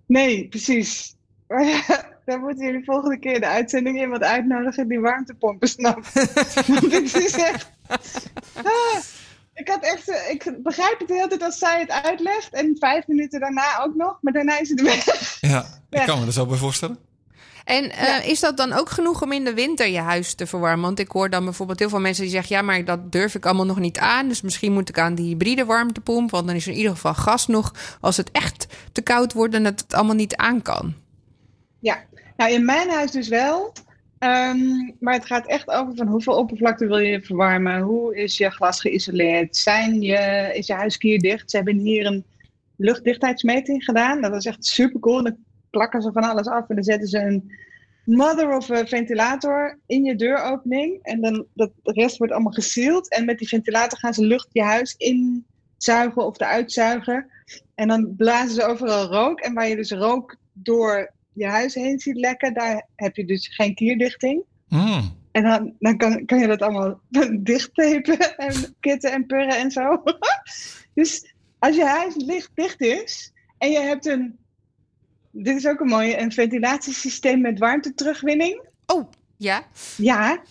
Nee, precies. Maar ja, daar moeten jullie volgende keer de uitzending iemand uitnodigen die warmtepompen snapt. Want het is echt... Ah, ik, had echt eh, ik begrijp het de hele tijd als zij het uitlegt. En vijf minuten daarna ook nog. Maar daarna is het weg. ja, ik Ja. kan me er zo bij voorstellen. En eh, is dat dan ook genoeg om in de winter je huis te verwarmen? Want ik hoor dan bijvoorbeeld heel veel mensen die zeggen... ja, maar dat durf ik allemaal nog niet aan. Dus misschien moet ik aan die hybride warmtepomp. Want dan is er in ieder geval gas nog als het echt te koud wordt... en het het allemaal niet aan kan. Ja, nou in mijn huis dus wel. Ehm, maar het gaat echt over van hoeveel oppervlakte wil je verwarmen? Hoe is je glas geïsoleerd? Zijn je, is je huis kierdicht? Ze hebben hier een luchtdichtheidsmeting gedaan. Dat was echt super cool. Dan plakken ze van alles af en dan zetten ze een mother of a ventilator in je deuropening. En dan dat, de rest wordt allemaal gesealed. En met die ventilator gaan ze lucht je huis inzuigen of eruit zuigen. En dan blazen ze overal rook. En waar je dus rook door je huis heen ziet lekken, daar heb je dus geen kierdichting. Mm. En dan, dan kan, kan je dat allemaal dichttapen en kitten en purren en zo. dus als je huis licht dicht is en je hebt een, dit is ook een mooie, een ventilatiesysteem met warmteterugwinning. Oh, ja. Ja,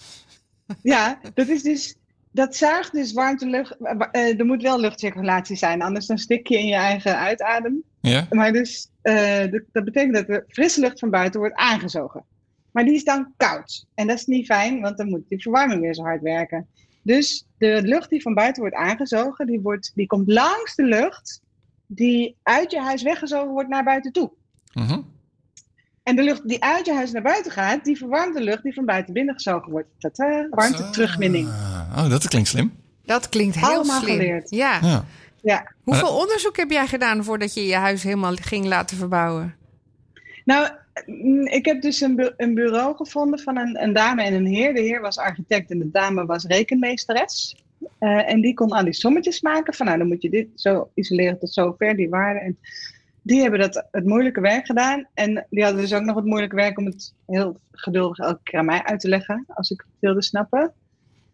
ja, dat is dus, dat zuigt dus warmtelucht, eh, er moet wel luchtcirculatie zijn, anders dan stik je in je eigen uitadem. Ja? Maar dus, eh, dat, dat betekent dat de frisse lucht van buiten wordt aangezogen. Maar die is dan koud. En dat is niet fijn, want dan moet die verwarming weer zo hard werken. Dus de lucht die van buiten wordt aangezogen, die, wordt, die komt langs de lucht die uit je huis weggezogen wordt naar buiten toe. Mhm. En de lucht die uit je huis naar buiten gaat, die verwarmt de lucht die van buiten binnengezogen wordt. Tata, warmte terugwinning. Ah, oh, dat klinkt slim. Dat klinkt heel Allemaal slim. geleerd. Ja. Ja. Ja. Hoeveel onderzoek heb jij gedaan voordat je je huis helemaal ging laten verbouwen? Nou, mm, ik heb dus een, bu- een bureau gevonden van een, een dame en een heer. De heer was architect en de dame was rekenmeesteres. Eh, en die kon al die sommetjes maken van nou, dan moet je dit zo isoleren tot zover, die waarde. En die hebben dat, het moeilijke werk gedaan. En die hadden dus ook nog het moeilijke werk om het heel geduldig elke keer aan mij uit te leggen, als ik het wilde snappen.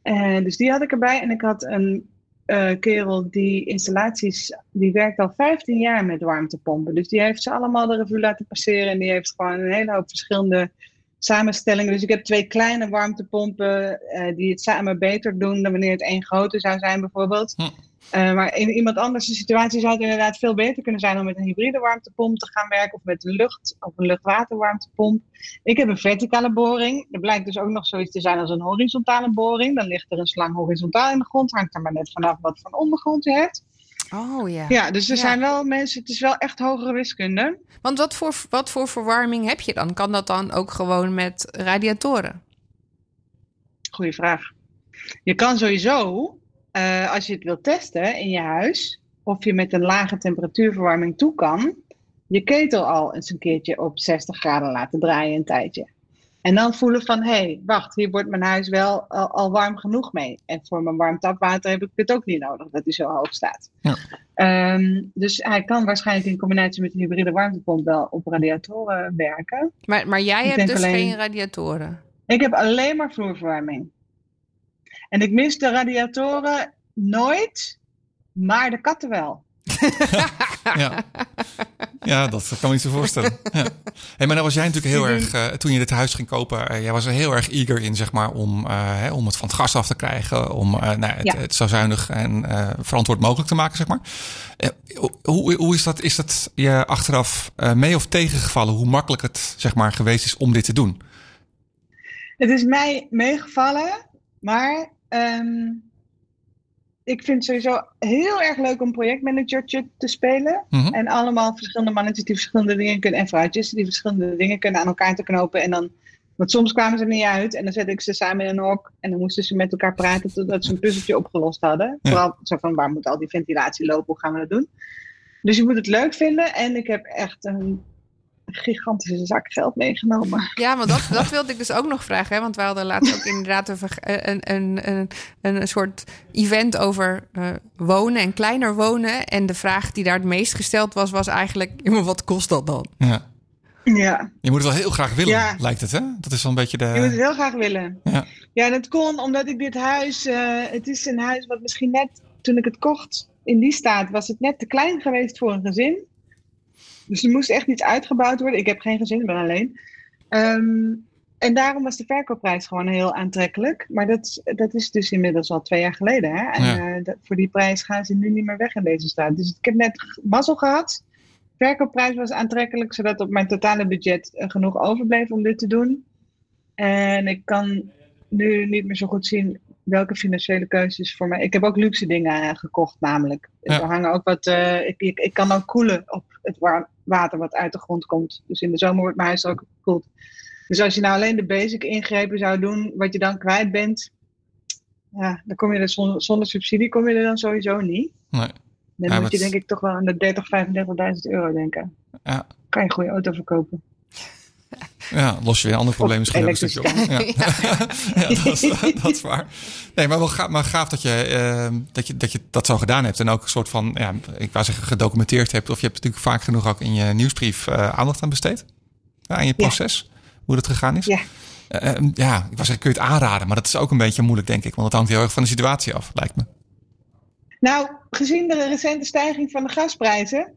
En dus die had ik erbij. En ik had een eh, kerel die installaties, die werkt al 15 jaar met warmtepompen. Dus die heeft ze allemaal de revue laten passeren. En die heeft gewoon een hele hoop verschillende samenstellingen. Dus ik heb twee kleine warmtepompen eh, die het samen beter doen dan wanneer het één grote zou zijn bijvoorbeeld. Hm. Eh, maar in iemand anders situatie zou het inderdaad veel beter kunnen zijn om met een hybride warmtepomp te gaan werken of met een lucht- of een luchtwaterwarmtepomp. Ik heb een verticale boring. Er blijkt dus ook nog zoiets te zijn als een horizontale boring. Dan ligt er een slang horizontaal in de grond. Hangt er maar net vanaf wat voor ondergrond je hebt. Oh ja. Ja, dus er Ja. zijn wel mensen, het is wel echt hogere wiskunde. Want wat voor, wat voor verwarming heb je dan? Kan dat dan ook gewoon met radiatoren? Goeie vraag. Je kan sowieso, eh, als je het wilt testen in je huis, of je met een lage temperatuurverwarming toe kan, je ketel al eens een keertje op 60 graden laten draaien een tijdje. En dan voelen van, hé, hey, wacht, hier wordt mijn huis wel al, al warm genoeg mee. En voor mijn warm tapwater heb ik het ook niet nodig, dat hij zo hoog staat. Ja. Ehm, dus hij kan waarschijnlijk in combinatie met een hybride warmtepomp wel op radiatoren werken. Maar, maar jij Ik hebt dus alleen- geen radiatoren. Ik heb alleen maar vloerverwarming. En ik mis de radiatoren nooit, maar de katten wel. Ja. Ja, dat kan me niet zo voorstellen. Ja. Hey, maar dan was jij natuurlijk heel erg, uh, toen je dit huis ging kopen, uh, jij was er heel erg eager in, zeg maar, om, uh, hè, om het van het gas af te krijgen, om nou, het, ja. het, zo zuinig en verantwoord mogelijk te maken, zeg maar. hoe, hoe is dat, is dat je achteraf mee of tegengevallen, hoe makkelijk het, zeg maar, geweest is om dit te doen? Het is mij meegevallen, maar um, ik vind het sowieso heel erg leuk om projectmanagertje te spelen. Mm -hmm. En allemaal verschillende mannetjes die verschillende dingen kunnen. En vrouwtjes die verschillende dingen kunnen aan elkaar te knopen. En dan. Want soms kwamen ze er niet uit. En dan zette ik ze samen in een hok. En dan moesten ze met elkaar praten totdat ze een puzzeltje opgelost hadden. Ja. Vooral zo van waar moet al die ventilatie lopen? Hoe gaan we dat doen? Dus je moet het leuk vinden. En ik heb echt een gigantische zak geld meegenomen. Ja, maar dat, dat wilde ik dus ook nog vragen. Hè? Want wij hadden laatst ook inderdaad een, een, een, een, een soort event over uh, wonen en kleiner wonen. En de vraag die daar het meest gesteld was, was eigenlijk: maar wat kost dat dan? Ja. Ja. Je moet het wel heel graag willen, ja. lijkt het, hè? Dat is wel een beetje de. Je moet het heel graag willen. Ja, ja dat kon omdat ik dit huis. Uh, het is een huis wat misschien net toen ik het kocht, in die staat, was het net te klein geweest voor een gezin. Dus er moest echt iets uitgebouwd worden. Ik heb geen gezin, ik ben alleen. Um, en daarom was de verkoopprijs gewoon heel aantrekkelijk. Maar dat, dat is dus inmiddels al twee jaar geleden. Hè? En ja. uh, dat, voor die prijs gaan ze nu niet meer weg in deze staat. Dus ik heb net mazzel gehad. De verkoopprijs was aantrekkelijk, zodat op mijn totale budget uh, genoeg overbleef om dit te doen. En ik kan nu niet meer zo goed zien welke financiële keuzes voor mij. Ik heb ook luxe dingen gekocht, namelijk. Ja. Er hangen ook wat. ik, ik, ik kan ook koelen op het warm, water wat uit de grond komt. Dus in de zomer wordt mijn huis ook gekoeld. Dus als je nou alleen de basic ingrepen zou doen, wat je dan kwijt bent, ja, dan kom je er zonder, zonder subsidie kom je er dan sowieso niet. Nee. Dan ja, moet je denk ik toch wel aan de 30, 35.000 euro denken. Ja. Kan je een goede auto verkopen. Ja, los je weer een ander probleem misschien ook een stukje op. Ja, ja dat, is, dat, is, waar. Nee, maar wel gaaf, maar gaaf dat, je, uh, dat, je, dat je dat zo gedaan hebt. En ook een soort van, ja, ik wou zeggen gedocumenteerd hebt. Of je hebt natuurlijk vaak genoeg ook in je nieuwsbrief uh, aandacht aan besteed. Ja, aan je proces, ja. hoe dat gegaan is. Ja. Uh, ja, ik was zeggen, kun je het aanraden. Maar dat is ook een beetje moeilijk, denk ik. Want het hangt heel erg van de situatie af, lijkt me. Nou, gezien de recente stijging van de gasprijzen...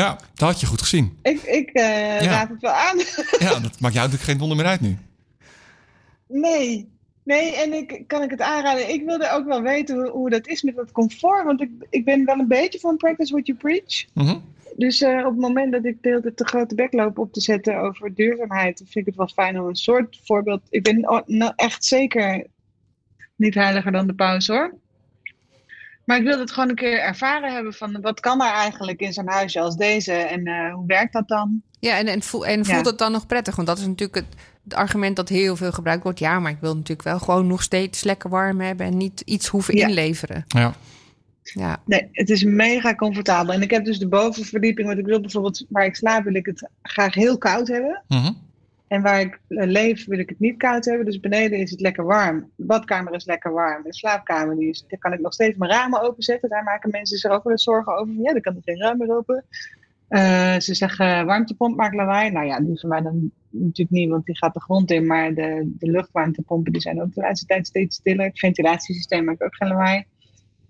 Ja, dat had je goed gezien. Ik, ik uh, ja. raad het wel aan. ja, dat maakt jou natuurlijk geen wonder meer uit nu. Nee, nee, en ik kan ik het aanraden. Ik wilde ook wel weten hoe, hoe dat is met dat comfort. Want ik, ik ben wel een beetje van practice what you preach. Mm -hmm. Dus uh, op het moment dat ik de hele tijd de grote bek loop op te zetten over duurzaamheid, vind ik het wel fijn om een soort voorbeeld. Ik ben nou echt zeker niet heiliger dan de paus hoor. Maar ik wilde het gewoon een keer ervaren hebben van wat kan er eigenlijk in zo'n huisje als deze en uh, hoe werkt dat dan? Ja, en, en, voel, en voelt ja. het dan nog prettig? Want dat is natuurlijk het, het, argument dat heel veel gebruikt wordt. Ja, maar ik wil natuurlijk wel gewoon nog steeds lekker warm hebben en niet iets hoeven ja. inleveren. Ja. Ja. Nee, het is mega comfortabel. En ik heb dus de bovenverdieping, want ik wil bijvoorbeeld waar ik slaap, wil ik het graag heel koud hebben. Mm -hmm. En waar ik leef wil ik het niet koud hebben. Dus beneden is het lekker warm. De badkamer is lekker warm. De slaapkamer, die is, daar kan ik nog steeds mijn ramen openzetten. Daar maken mensen zich ook wel zorgen over. Ja, dan kan er geen raam meer open. Uh, ze zeggen warmtepomp maakt lawaai. Nou ja, die van mij dan natuurlijk niet, want die gaat de grond in. Maar de, de luchtwarmtepompen die zijn ook de laatste tijd steeds stiller. Het ventilatiesysteem maakt ook geen lawaai.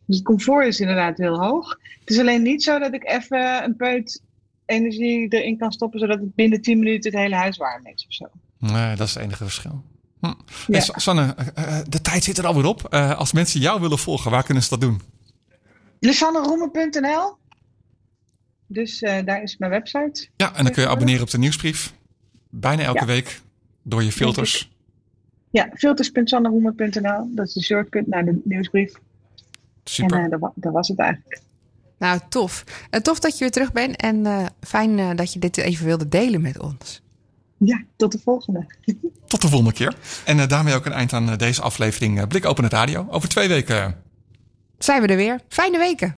Dus het comfort is inderdaad heel hoog. Het is alleen niet zo dat ik even een peut energie erin kan stoppen, zodat het binnen 10 minuten het hele huis warm is of zo. Nee, dat is het enige verschil. Hm. Ja. Hey, Sanne, de tijd zit er alweer op. Als mensen jou willen volgen, waar kunnen ze dat doen? LisanneRoemer.nl Dus uh, daar is mijn website. Ja, en dan kun je abonneren op de nieuwsbrief. Bijna elke ja. week door je filters. Ja, filters.sanneroemer.nl. Dat is de shortcut naar de nieuwsbrief. Super. En uh, dat, dat was het eigenlijk. Nou, tof. Uh, tof dat je weer terug bent en uh, fijn uh, dat je dit even wilde delen met ons. Ja, tot de volgende. Tot de volgende keer. En daarmee ook een eind aan deze aflevering Blik Open het Radio. Over twee weken zijn we er weer. Fijne weken.